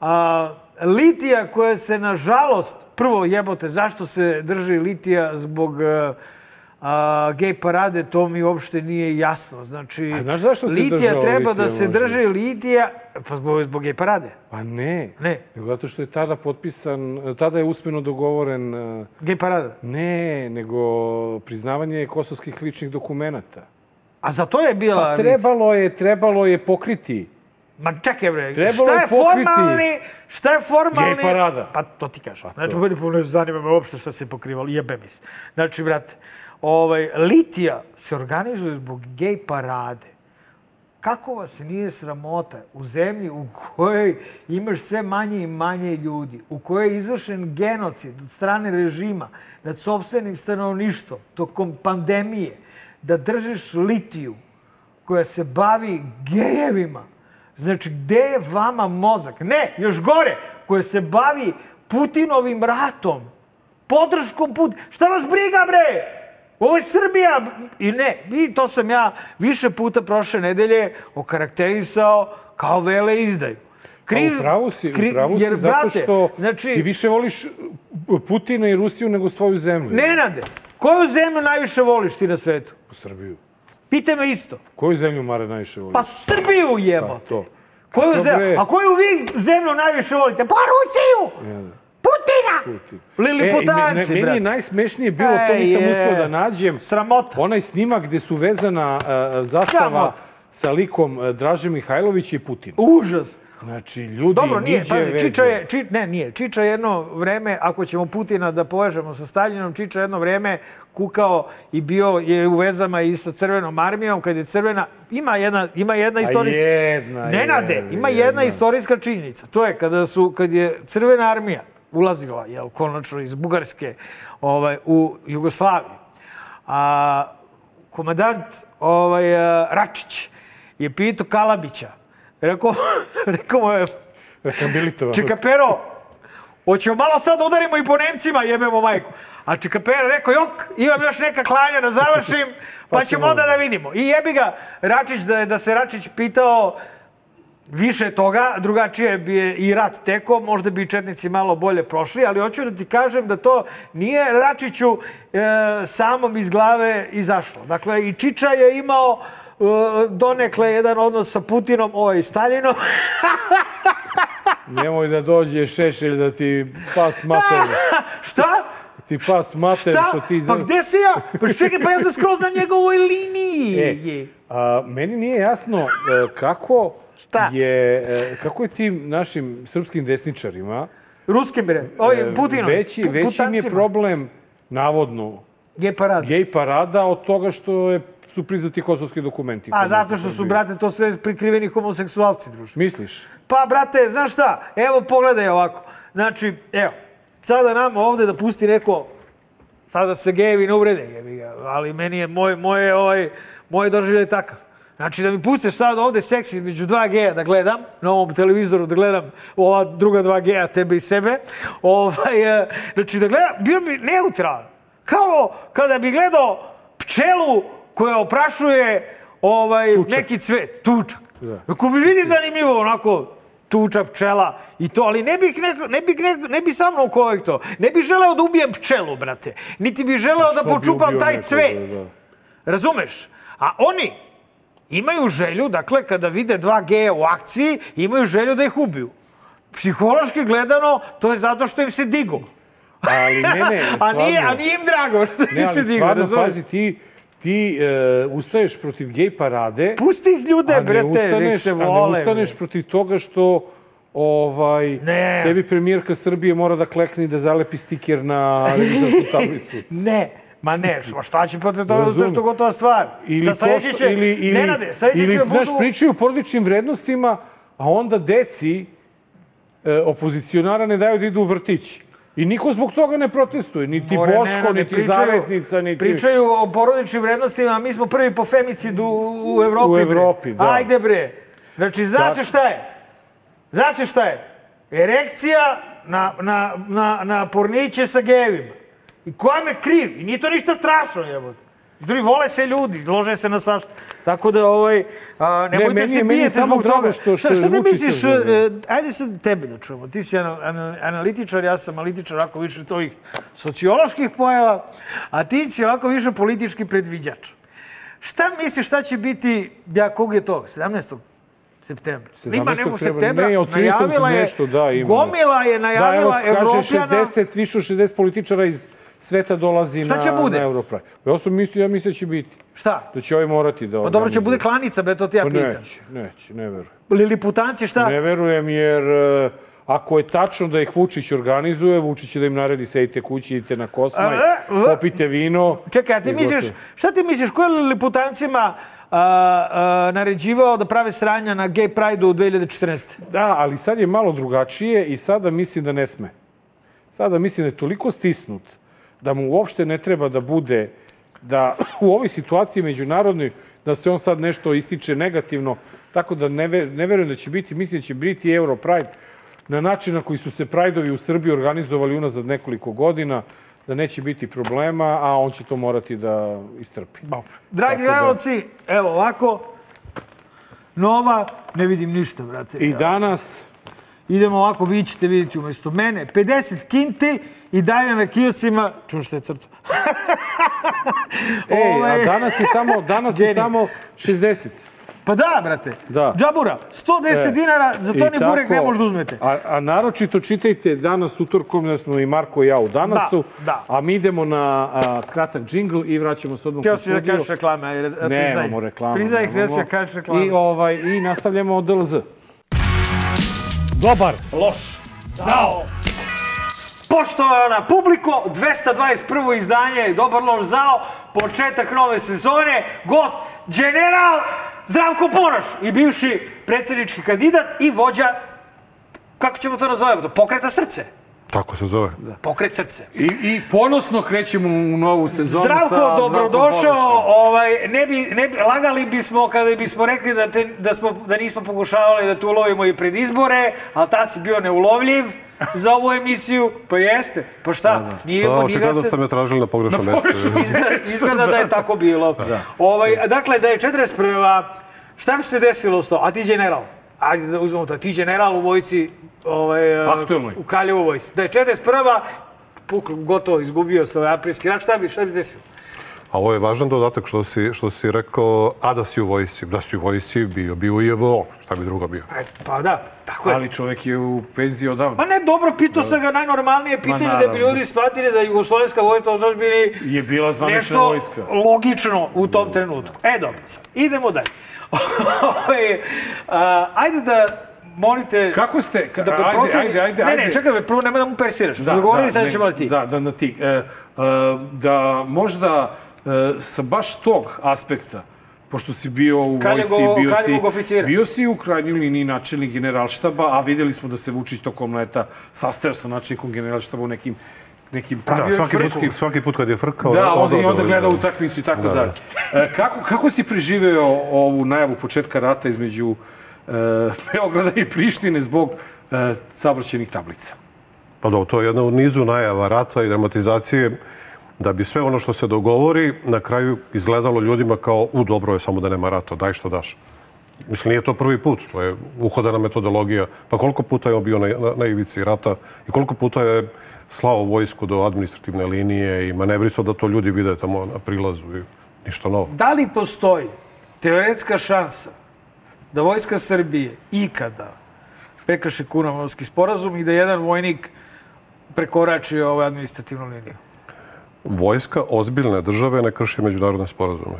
a, Litija koja se, nažalost, prvo jebote, zašto se drži Litija zbog a, a, gej parade, to mi uopšte nije jasno. Znači, A znaš zašto se Litija treba da Litija, se možda? drži Litija, pa zbog, zbog gej parade. Pa ne. Ne. Nego zato što je tada potpisan, tada je usmeno dogovoren, e, Gej parada. ne, nego priznavanje kosovskih ličnih dokumenata. A za to je bila... Pa trebalo je, trebalo je pokriti. Ma čekaj bre, Trebalo šta je pokriti. formalni, šta je formalni... Gej parada. Pa to ti kažem. Znači, meni ne zanima me uopšte šta se pokrivalo, jebe mi se. Znači, brate, ovaj, Litija se organizuje zbog gej parade. kako vas nije sramota u zemlji u kojoj imaš sve manje i manje ljudi, u kojoj je izvršen genocid od strane režima nad sobstvenim stanovništvom tokom pandemije, da držiš litiju koja se bavi gejevima. Znači, gde je vama mozak? Ne, još gore, koja se bavi Putinovim ratom, podrškom Putina. Šta vas briga, bre? Ovo je Srbija. I ne, i to sam ja više puta prošle nedelje okarakterisao kao vele izdaju. Kriv, upravo si, kriv- upravo si jer, zato brate, što znači- ti više voliš Putina i Rusiju nego svoju zemlju. Nenade, koju zemlju najviše voliš ti na svetu? Srbiju. Pitaj me isto. Koju zemlju, Mare, najviše voliš? Pa Srbiju jebo. Pa, to. Koju Kako zemlju? bre? A koju vi zemlju najviše volite? Pa Rusiju! Putina! Putin. Liliputanci, e, me- me- Meni je najsmešnije bilo, to Ej, nisam je. uspio da nađem. Sramota. Onaj snimak gde su vezana uh, zastava Sramota. sa likom uh, Draže Mihajlovića i Putina. Užas. Znači, ljudi, Dobro, nije, pazi, veze. Čiča je, či, ne, nije. Čiča je jedno vreme, ako ćemo Putina da povežemo sa Staljinom, Čiča je jedno vreme kukao i bio je u vezama i sa Crvenom armijom, kad je Crvena... Ima jedna, ima jedna istorijska... jedna, Nenade, jedna, ima jedna jedna. istorijska činjenica. To je kada, su, kad je Crvena armija ulazila, jel, konačno iz Bugarske ovaj, u Jugoslaviju, a komadant ovaj, a, Račić je pitao Kalabića, rekao, rekao mu je, Rehabilitovano. Čika Pero, hoćemo malo sad da udarimo i po Nemcima, jebemo majku. A Čika Pero rekao, jok, imam još neka klanja da završim, pa, Pa ćemo onda da vidimo. I jebi ga, Račić, da, da se Račić pitao više toga, drugačije bi i rat tekao, možda bi četnici malo bolje prošli, ali hoću da ti kažem da to nije Račiću e, samom iz glave izašlo. Dakle, i Čiča je imao donekle jedan odnos sa Putinom, ovaj Staljinom. Nemoj da dođe Šešelj da ti pas mater. Šta? ti pas mater Šta? što ti... Pa gde si ja? Pa čekaj, pa ja sam skroz na njegovoj liniji. E, a, meni nije jasno e, kako Šta? je e, kako je tim našim srpskim desničarima Ruskim, bre. Ovaj Putinom. veći, veći im je problem navodno Gej parad. gej parada od toga što je, su priznati kosovski dokumenti. A nas zato što su, brate, to sve prikriveni homoseksualci, druže. Misliš? Pa, brate, znaš šta? Evo, pogledaj ovako. Znači, evo, sada nam ovde da pusti neko, sada se gejevi ne uvrede, jebi ga, ali meni je moj, moje, ovaj, moj doživljaj takav. Znači, da mi pusteš sad ovde seks između dva geja da gledam, na ovom televizoru da gledam ova druga dva geja, tebe i sebe, ovaj, e, znači da gledam, bio bi neutralan. Kao kada bi gledao pčelu koja oprašuje ovaj, neki cvet, tučak. Da. Ako bi vidi zanimljivo onako tuča pčela i to, ali ne bih, neko, ne bih, neko, ne bih sa mnom kojeg to. Ne bih želeo da ubijem pčelu, brate. Niti bih želeo da počupam taj nekoga, cvet. da. Razumeš? A oni imaju želju, dakle, kada vide dva geja u akciji, imaju želju da ih ubiju. Psihološki gledano, to je zato što im se digu. Ali ne, ne, a, nije, stvarno. a nije im drago što Ne, im se ali digu, stvarno, razumeš? pazi, ti, ti e, ustaješ protiv gej parade, Pusti ih ljude, ne brate, nek ustaneš, se a ne vole. ustaneš protiv toga što ovaj, Ne. tebi premijerka Srbije mora da klekne i da zalepi stiker na revizorsku tablicu. Ne, ma ne, šta će protiv toga, zato što gotova stvar. Ili, Za sledeće pošto- će, ili, ili, Nenade, sledeće ili će znaš, budu... pričaju o porodičnim vrednostima, a onda deci e, opozicionara ne daju da idu u vrtić. I niko zbog toga ne protestuje, niti More, Boško, Nenade, niti pričaju- Zavetnica, niti... Pričaju o porodičnim vrednostima, a mi smo prvi po femicidu u, u Evropi. U bre. Evropi, da. Ajde bre. Znači, zna Da. se šta je? Zna se šta je? Erekcija na, na, na, na porniće sa gevima. I koja me kriv? I nije to ništa strašno, jebote. Drugi, vole se ljudi, lože se na svašta. Tako da, ovaj, a, nemojte je- se bijete zbog toga. što- što šta, je šta ti misliš, izgledao. e, ajde sad tebe da čujemo. Ti si ana- ana- analitičar, ja sam analitičar ovako više tovih socioloških pojava, a ti si ovako više politički predviđač. Šta misliš šta će biti, ja kog je to, 17. septembra? 17. Ima nego septembra, ne, od 30. najavila je, nešto, da, ima. gomila je najavila da, evo, kaže Evropljana. 60, više od 60 političara iz sveta dolazi Šta na, će bude? na Europride. Ja sam mislio, ja mislio da će biti. Šta? Da će ovi morati da Pa dobro će bude klanica, be, to ti ja Pa pitam. neće, neće, ne verujem. Liliputanci šta? Ne verujem jer e, ako je tačno da ih Vučić organizuje, Vučić će da im naredi sedite kući, idite na Kosmaj, A, e, e. popite vino. Čekaj, a ti misliš, šta ti misliš, ko je Liliputancima a, a, naređivao da prave sranja na gay pride-u u 2014. Da, ali sad je malo drugačije i sada mislim da ne sme. Sada mislim da je toliko stisnut da mu uopšte ne treba da bude da u ovoj situaciji međunarodnoj da se on sad nešto ističe negativno, tako da ne, ne verujem da će biti, mislim da će biti Euro Pride na način na koji su se Prideovi u Srbiji organizovali unazad nekoliko godina, da neće biti problema, a on će to morati da istrpi. Dragi Tako da- gledalci, evo ovako, nova, ne vidim ništa, brate. I danas, Idemo ovako, vi ćete vidjeti umjesto mene. 50 kinti i dalje na kioscima, čuš šta je crto? ej, Ovaj- a danas je samo, danas je Geni. samo 60. Pa da, brate. Da. Džabura, 110 E, dinara, za to ni burek tako, ne možete da uzmete. A, a naročito čitajte danas utorkom, da smo i Marko i ja u danasu, Da, da. a mi idemo na a, kratak džingl i vraćamo se odmah Htio u si da kažeš reklame, ajde, priznaj. Nemamo reklama. Priznaj, htio si nemamo. da kažeš reklame. I, ovaj, I nastavljamo od DLZ. Dobar. Loš. Zao. Poštovana publiko, 221. izdanje Dobar loš zao, početak nove sezone, gost, general Zdravko Ponoš i bivši predsjednički kandidat i vođa, kako ćemo to nazovemo, pokreta srce. Tako se zove. Pokret srce. I, I ponosno krećemo u novu sezonu Zdravko, sa Zdravkom dobrodošao. Ovaj, ne bi, ne bi, lagali bismo kada bismo rekli da, te, da, smo, da nismo pokušavali da te ulovimo i pred izbore, ali tad si bio neulovljiv za ovu emisiju. Pa jeste. Pa šta? Nije, Pa, od njega očigledno se- ste me tražili na pogrešnom mestu. Izgleda, izgleda da je tako bilo. Ovaj, dakle, da je 41. Šta bi se desilo s to? A ti general? Ajde da uzmemo to. Ti general u vojci, ovaj, Aktuelnoj. u Kraljevu vojci. Da je 41. Puk, gotovo, izgubio se ovaj aprilski rat. Šta bi, šta bi se desilo? A ovo je važan dodatak što si, što si rekao, a da si u vojsci. Da si u vojsci bio, bio u JVO. Šta bi drugo bio? E, pa da, tako je. Ali čovjek je u penziji odavno. Pa ne, dobro, pitao sam ga najnormalnije pitanje da bi ljudi shvatili da jugoslovenska vojska u bili Je bila zvanična nešto vojska. logično u tom trenutku. E, dobro, sad, idemo dalje. Ajde da molite... Kako ste? Ka, Da ajde, poprosim- ajde, ajde, Ne, ajde. ne, čekaj me, prvo nemoj da mu persiraš. Da, sad ne, ćemo ti. Da, da, na ti. E, e, da možda sa baš tog aspekta, pošto si bio u vojsi, bio si, oficira. bio si u krajnjoj liniji načelnik generalštaba, a vidjeli smo da se Vučić tokom leta sastajao sa načelnikom generalštaba u nekim nekim Da, pravio svaki, frčki. put, svaki put kad je frkao... Da, onda, i onda odradili. gleda utakmicu i tako Da, da. dalje. E, kako, kako si preživeo ovu najavu početka rata između e, Beograda i Prištine zbog e, saobraćajnih tablica? Pa da, to je jedna u nizu najava rata i dramatizacije da bi sve ono što se dogovori na kraju izgledalo ljudima kao u dobro je samo da nema rata, daj što daš. Mislim, nije to prvi put, to je uhodana metodologija. Pa koliko puta je on bio na, na, na ivici rata i koliko puta je slao vojsku do administrativne linije i manevrisao da to ljudi vide tamo na prilazu i ništa novo. Da li postoji teoretska šansa da Vojska Srbije ikada prekrši Kunanovski sporazum i da jedan vojnik prekorači ovu administrativnu liniju? Vojska ozbiljne države ne krši međunarodne sporazume.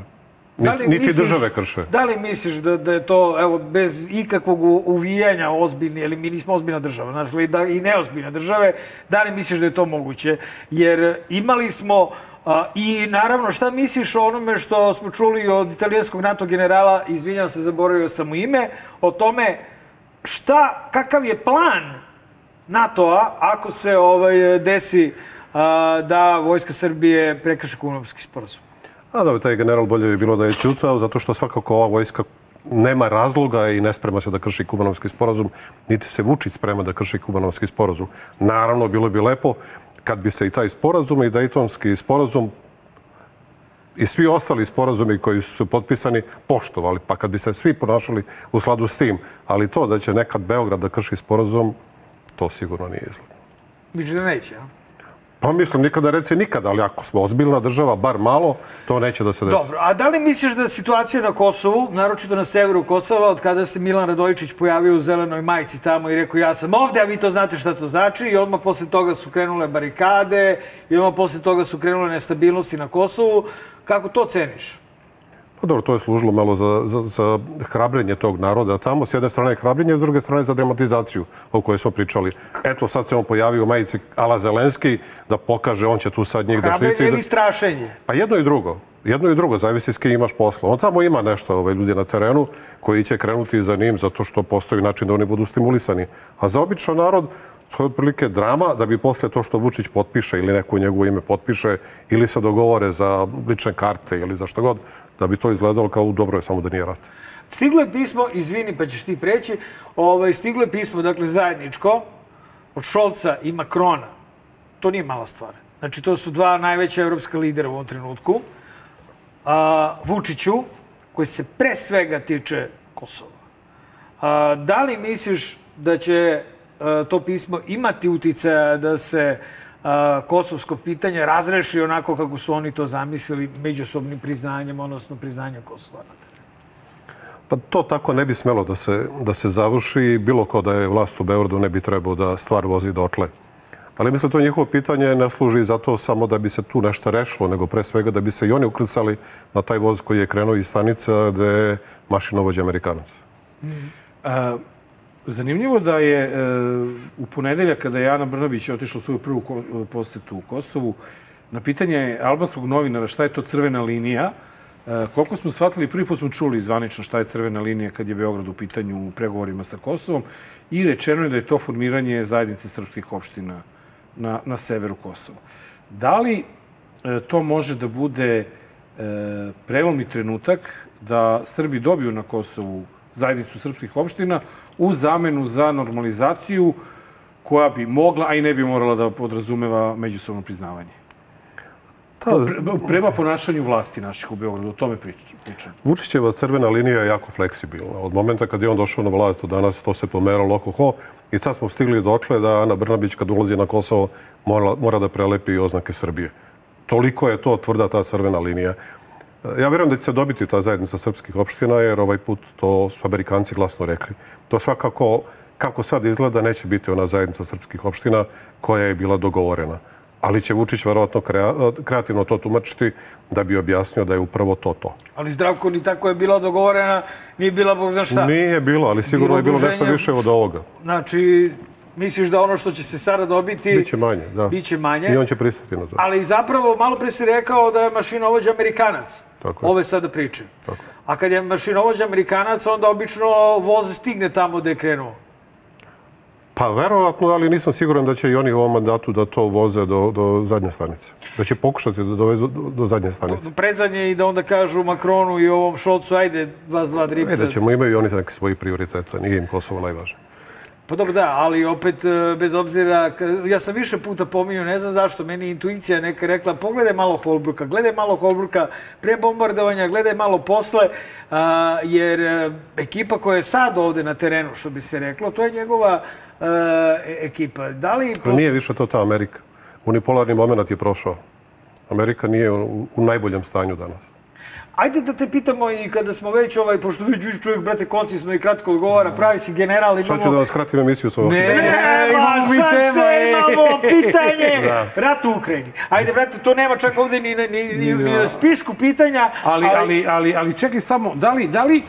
Da Niti, li niti misliš- države krše. Da li misliš da, da je to, evo, bez ikakvog uvijanja ozbiljni, jer mi nismo ozbiljna država, znači, da, i neozbiljne države, da li misliš da je to moguće? Jer imali smo, a, i naravno, šta misliš o onome što smo čuli od italijanskog NATO generala, izvinjam se, zaboravio sam mu ime, o tome šta, kakav je plan NATO-a ako se ovaj, desi da Vojska Srbije prekrši Kunovski sporazum? A da, taj general bolje bi bilo da je ćutao, zato što svakako ova vojska nema razloga i ne sprema se da krši kubanovski sporazum, niti se Vučić sprema da krši kubanovski sporazum. Naravno, bilo bi lepo kad bi se i taj sporazum i Daytonski sporazum i svi ostali sporazumi koji su potpisani poštovali, pa kad bi se svi ponašali u sladu s tim. Ali to da će nekad Beograd da krši sporazum, to sigurno nije izgled. Misliš da neće, a? Pa mislim, nikada reci nikada, ali ako smo ozbiljna država, bar malo, to neće da se desi. Dobro, a da li misliš da situacija na Kosovu, naročito na severu Kosova, od kada se Milan Radojičić pojavio u zelenoj majici tamo i rekao ja sam ovde, a vi to znate šta to znači, i odmah posle toga su krenule barikade, i odmah posle toga su krenule nestabilnosti na Kosovu, kako to ceniš? Pa dobro, to je služilo malo za, za, za hrabrenje tog naroda tamo. S jedne strane hrabrenje, s druge strane za dramatizaciju o kojoj smo pričali. Eto, sad se on pojavio u majici Ala Zelenski da pokaže, on će tu sad njih da štiti. Hrabenje Da... ili strašenje? Pa jedno i drugo. Jedno i drugo, zavisi s kim imaš posla. On tamo ima nešto ovaj, ljudi na terenu koji će krenuti za njim zato što postoji način da oni budu stimulisani. A za običan narod to je otprilike drama da bi posle to što Vučić potpiše ili neko u njegovo ime potpiše ili se dogovore za lične karte ili za što god, da bi to izgledalo kao dobro je samo da nije rat. Stiglo je pismo, izvini pa ćeš ti preći, ovaj, stiglo je pismo, dakle, zajedničko, od Šolca i Makrona. To nije mala stvar. Znači, to su dva najveća evropska lidera u ovom trenutku. A, Vučiću, koji se pre svega tiče Kosova. A, da li misliš da će a, to pismo imati uticaja da se kosovsko pitanje razreši onako kako su oni to zamislili međusobnim priznanjem, odnosno priznanjem Kosova? Pa to tako ne bi smelo da se, da se završi. Bilo ko da je vlast u Beogradu ne bi trebao da stvar vozi dotle. Ali mislim to njihovo pitanje ne služi zato samo da bi se tu nešto rešilo, nego pre svega da bi se i oni ukrcali na taj voz koji je krenuo iz stanica gde je mašinovođa Amerikanac. A, zanimljivo da je e, u ponedelja kada je Ana Brnabić otišla u svoju prvu ko, posetu u Kosovu, na pitanje albanskog novinara šta je to crvena linija, e, koliko smo shvatili, prvi put smo čuli zvanično šta je crvena linija kad je Beograd u pitanju u pregovorima sa Kosovom i rečeno je da je to formiranje zajednice srpskih opština na, na severu Kosova. Da li e, to može da bude e, prelomni trenutak da Srbi dobiju na Kosovu zajednicu srpskih opština u zamenu za normalizaciju koja bi mogla, a i ne bi morala da podrazumeva međusobno priznavanje? Ta, Pre- Prema ponašanju vlasti naših u Beogradu, o tome pričam. Vučićeva crvena linija je jako fleksibilna. Od momenta kad je on došao na vlast do danas, to se pomeralo oko ho. I sad smo stigli dokle da Ana Brnabić kad ulazi na Kosovo mora, mora da prelepi oznake Srbije. Toliko je to tvrda ta crvena linija. Ja vjerujem da će se dobiti ta zajednica srpskih opština, jer ovaj put to su Amerikanci glasno rekli. To svakako, kako sad izgleda, neće biti ona zajednica srpskih opština koja je bila dogovorena. Ali će Vučić verovatno krea- kreativno to tumačiti da bi objasnio da je upravo to to. Ali zdravko ni tako je bila dogovorena, nije bila bog zna šta. Nije bilo, ali sigurno je bilo nešto više od ovoga. Znači, misliš da ono što će se sada dobiti... Biće manje, da. Biće manje. I on će pristati na to. Ali zapravo, malo pre si rekao da je mašinovođa Amerikanac. Tako je. Ove sada priče. Tako. A kad je mašinovođa Amerikanac, onda obično voz stigne tamo gde je krenuo. Pa verovatno, ali nisam siguran da će i oni u ovom mandatu da to voze do, do zadnje stanice. Da će pokušati da dovezu do, do zadnje stanice. Predzanje i da onda kažu Makronu i ovom Šolcu, ajde, vas dva dripca. E, da ćemo, imaju i oni neke svoji prioritete. Nije im Kosovo najvažnije. Pa dobro, da, ali opet, e, bez obzira, ja sam više puta pominjao, ne znam zašto, meni intuicija neka rekla, pogledaj malo Holbruka, gledaj malo Holbruka pre bombardovanja, gledaj malo posle, jer e, ekipa koja je sad ovde na terenu, što bi se reklo, to je njegova e, ekipa. Da li... Ali nije više to ta Amerika. Unipolarni moment je prošao. Amerika nije u najboljem stanju danas. Ajde da te pitamo i kada smo već, ovaj, pošto već viš čovjek, brate, koncisno i kratko odgovara, pravi si general, Sad imamo... ću da vam skratim emisiju sa ovog. Ne, imamo mi tema, se ej. imamo pitanje. Da. Rat u Ukrajini. Ajde, brate, to nema čak ovde ni, ni, ni, ni na spisku pitanja. Ali, ali, ali, ali čekaj samo, da li, da li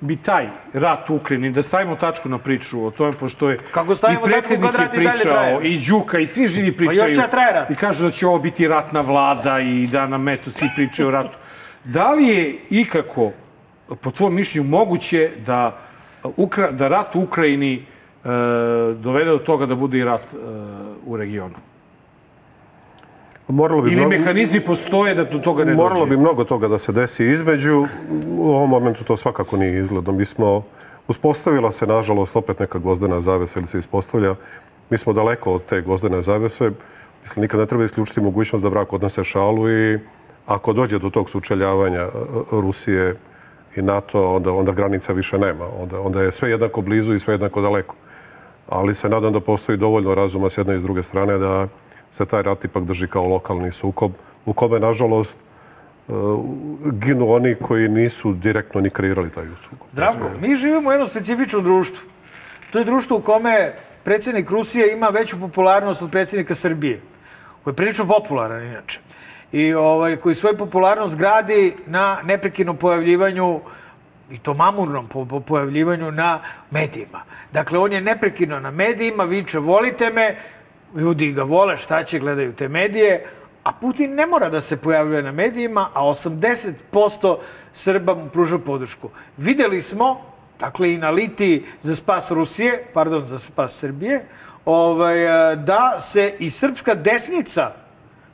bi taj rat u Ukrajini, da stavimo tačku na priču o tome, pošto je Kako stavimo i predsjednik je i pričao, i Đuka, i svi živi pričaju. još će traje rat. I kažu da će ovo biti ratna vlada i da nam eto svi pričaju o ratu. Da li je ikako, po tvojom mišljenju, moguće da, Ukra, da rat u Ukrajini e, dovede do toga da bude i rat e, u regionu? Moralo bi Ili mnogo- mehanizmi postoje da do toga ne dođe? Moralo bi mnogo toga da se desi između. U ovom momentu to svakako nije izgledno. Mi smo, uspostavila se, nažalost, opet neka gvozdena zavesa ili se ispostavlja. Mi smo daleko od te gvozdene zavese. Mislim, nikad ne treba isključiti mogućnost da vrak odnese šalu i ako dođe do tog sučeljavanja e, Rusije i NATO, onda, onda granica više nema. Onda, onda je sve jednako blizu i sve jednako daleko. Ali se nadam da postoji dovoljno razuma s jedne i s druge strane da se taj rat ipak drži kao lokalni sukob u kome, nažalost, e, ginu oni koji nisu direktno ni kreirali taj sukob. Zdravko, mi živimo u jednom specifičnom društvu. To je društvo u kome predsjednik Rusije ima veću popularnost od predsjednika Srbije, koji je prilično popularan inače. I ovaj, koji svoju popularnost gradi na neprekidnom pojavljivanju i to mamurnom po, po pojavljivanju na medijima. Dakle, on je neprekidno na medijima, viče volite me, ljudi ga vole, šta će, gledaju te medije, a Putin ne mora da se pojavljuje na medijima, a 80% Srba mu pruža podršku. Videli smo, dakle i na liti za spas Rusije, pardon, za spas Srbije, ovaj, da se i srpska desnica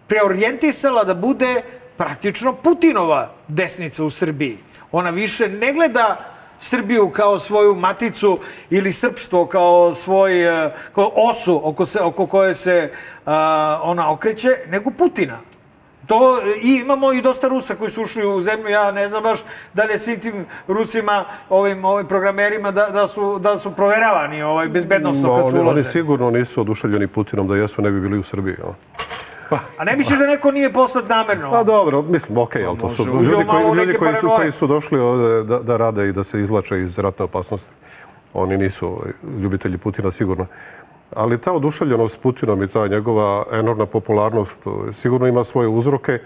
preorijentisala da bude praktično Putinova desnica u Srbiji. Ona više ne gleda Srbiju kao svoju maticu ili srpstvo kao svoj e, kao osu oko, se, oko koje se a, ona okreće, nego Putina. To, I imamo i dosta Rusa koji su ušli u zemlju, ja ne znam baš da li je svim tim Rusima, ovim, ovim programerima, da, da, su, da su proveravani ovaj, bezbednostno No, kad su ulaze. oni sigurno nisu oduševljeni Putinom, da jesu ne bi bili u Srbiji. jel? A ne misliš da neko nije poslat namerno? Pa dobro, mislim, okej, ali to su ljudi koji, ljudi koji, su, koji su došli ovde da, da rade i da se izvlače iz ratne opasnosti. Oni nisu ovaj, ljubitelji Putina, sigurno. Ali ta oduševljenost Putinom i ta njegova enormna popularnost ovaj, sigurno ima svoje uzroke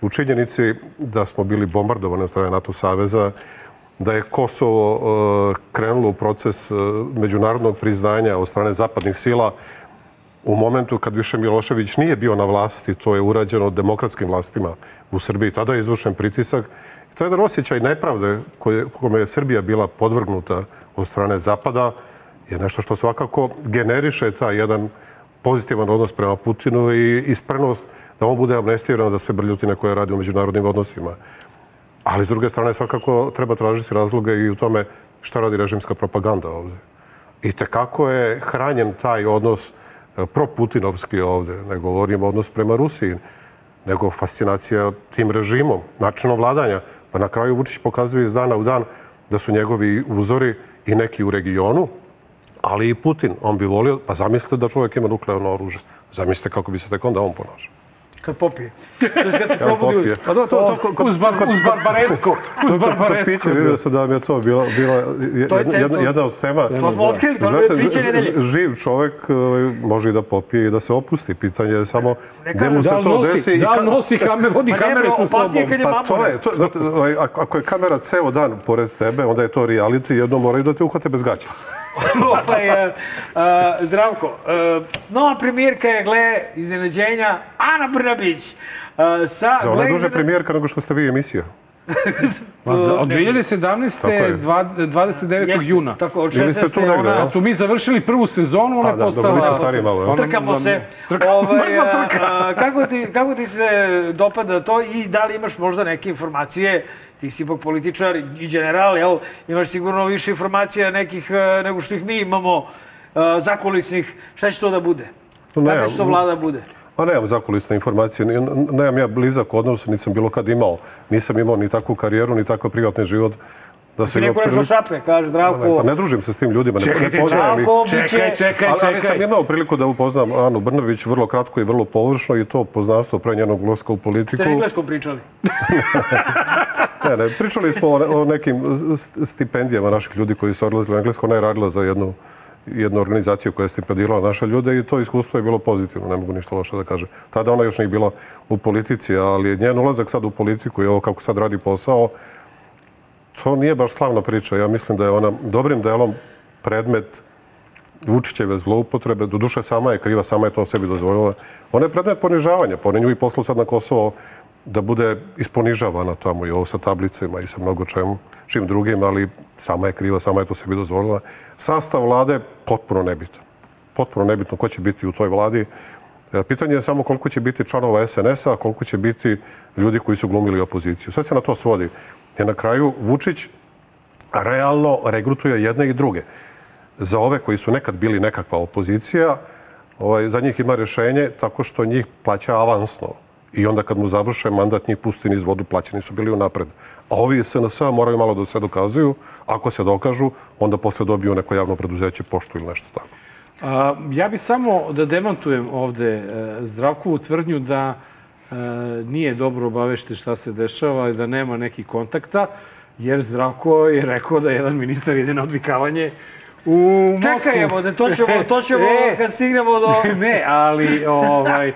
u činjenici da smo bili bombardovani od strane NATO saveza, da je Kosovo eh, krenulo u proces eh, međunarodnog priznanja od strane zapadnih sila u momentu kad više Milošević nije bio na vlasti, to je urađeno demokratskim vlastima u Srbiji. Tada je izvršen pritisak. I to je jedan osjećaj nepravde koje, kome je Srbija bila podvrgnuta od strane Zapada je nešto što svakako generiše taj jedan pozitivan odnos prema Putinu i isprenost da on bude amnestiran za sve brljutine koje radi u međunarodnim odnosima. Ali s druge strane svakako treba tražiti razloge i u tome šta radi režimska propaganda ovde. I tekako je hranjen taj odnos e, proputinovski ovde. Ne govorim odnos prema Rusiji, nego fascinacija tim režimom, načinom vladanja. Pa na kraju Vučić pokazuje iz dana u dan da su njegovi uzori i neki u regionu, ali i Putin. On bi volio, pa zamislite da čovjek ima nuklearno oružje. Zamislite kako bi se tek onda on ponašao. Kad popije. To je kad se probudi. Pa da, to, to, to, kod- Uz, bar, uz Barbaresku. Uz Kod Barbaresku. pića vidio sam da mi je to bila, bila je- To je jedna, jedna od tema. To smo otkrili, to je piće nedelje. živ čovek e, može i da popije i da se opusti. Pitanje je samo gde mu se Da to desi. i da li nosi kamer, vodi Pa kamere sa sobom. Pa to je, to, ovaj, ako ako je kamera ceo dan pored tebe, onda je to reality, jedno moraju da te uhvate bez gaća. ovaj, uh, uh, zdravko, uh, nova premijerka je, gle, iznenađenja, Ana Brnabić. Uh, sa, Da, ona je duže iznena- premijerka nego što ste vi emisija. Pa, Od 2017. Tako je. dva- 29. Jeste, juna. Tako, od Bili ste 16. tu negde, ona... Kad smo mi završili prvu sezonu, ona A, je da, postala... ste stariji malo? Ona- Trkamo se. Trka, Ovaj, mrtva trka. a, kako, ti, kako ti se dopada to i da li imaš možda neke informacije, ti si ipak političar i general, jel? Imaš sigurno više informacija nekih e, nego što ih mi imamo e, zakulisnih. Šta će to da bude? Ne, Kako će to vlada bude? Pa nemam zakulisne informacije, nemam ja blizak odnos, nisam bilo kad imao. Nisam imao ni takvu karijeru, ni takav privatni život. Da imao neko nešto šapne, kaže Zdravko. Pa ne družim se s tim ljudima, ne, ne poznajem ih. Čekaj, biće- čekaj, Ali, ali čekaj. sam imao priliku da upoznam Anu Brnabić vrlo kratko i vrlo površno i to poznanstvo pre njenog ulaska u politiku. Ste engleskom pričali? Ne, ne, pričali smo o, o nekim st- stipendijama naših ljudi koji su odlazili u Englesko. Ona je radila za jednu, jednu organizaciju koja je stipendirala naše ljude i to iskustvo je bilo pozitivno, ne mogu ništa loše da kažem. Tada ona još nije bila u politici, ali njen ulazak sad u politiku i ovo kako sad radi posao, to nije baš slavna priča. Ja mislim da je ona dobrim delom predmet Vučićeve zloupotrebe, do duše sama je kriva, sama je to sebi dozvolila. Ona je predmet ponižavanja, on je nju i poslao sad na Kosovo da bude isponižavana tamo i ovo sa tablicama i sa mnogo čemu, čim drugim, ali sama je kriva, sama je to sebi dozvolila. Sastav vlade potpuno nebitan. Potpuno nebitno ko će biti u toj vladi. E, Pitanje je samo koliko će biti članova SNS-a, koliko će biti ljudi koji su glumili opoziciju. Sve se na to svodi. Jer na kraju Vučić realno regrutuje jedne i druge. Za ove koji su nekad bili nekakva opozicija, ovaj, za njih ima rešenje tako što njih plaća avansno. I onda kad mu završe mandat, njih pusti niz vodu, plaćeni su bili unapred. A ovi SNS moraju malo da se dokazuju. Ako se dokažu, onda posle dobiju neko javno preduzeće, poštu ili nešto tako. A, ja bih samo da demantujem ovde e, Zdravkovu tvrdnju da e, nije dobro obavešten šta se dešava i da nema nekih kontakta, jer Zdravko je rekao da jedan ministar ide na odvikavanje u Moskvu. Čekaj, evo, da to ćemo, to ćemo E. kad stignemo do... ne, ali ovaj, e,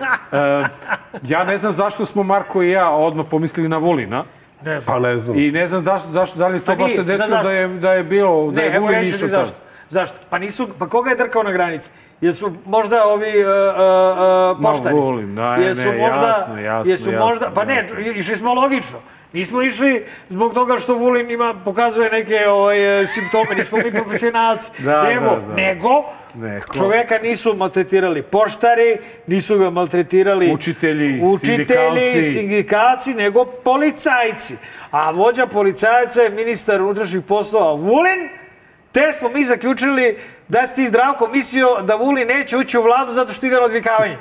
ja ne znam zašto smo Marko i ja odmah pomislili na Vulina. Ne znam. Pa ne znam. I ne znam da, da, da li to Pa baš se desilo da je, da je bilo, da Ne, je Vulin išao tamo. zašto. Zašto? Pa nisu, pa koga je drkao na granici? Jesu možda ovi uh, uh, Ma, poštari? Vulin, da, ne, jesu ne, možda, jasno, jasno, jesu jasno, možda, pa ne, jasno. išli smo logično. Nismo išli zbog toga što Vulin ima, pokazuje neke ovaj, e, simptome, nismo mi profesionalci. Da, nego, da, da. nego, Neko. čoveka nisu maltretirali poštari, nisu ga maltretirali Učitelji, učitelji, sindikalci. sindikalci, nego policajci. A vođa policajaca je ministar unutrašnjih poslova Vulin, te smo mi zaključili da si ti zdravko mislio da Vulin neće ući u vladu zato što ide na odvikavanje.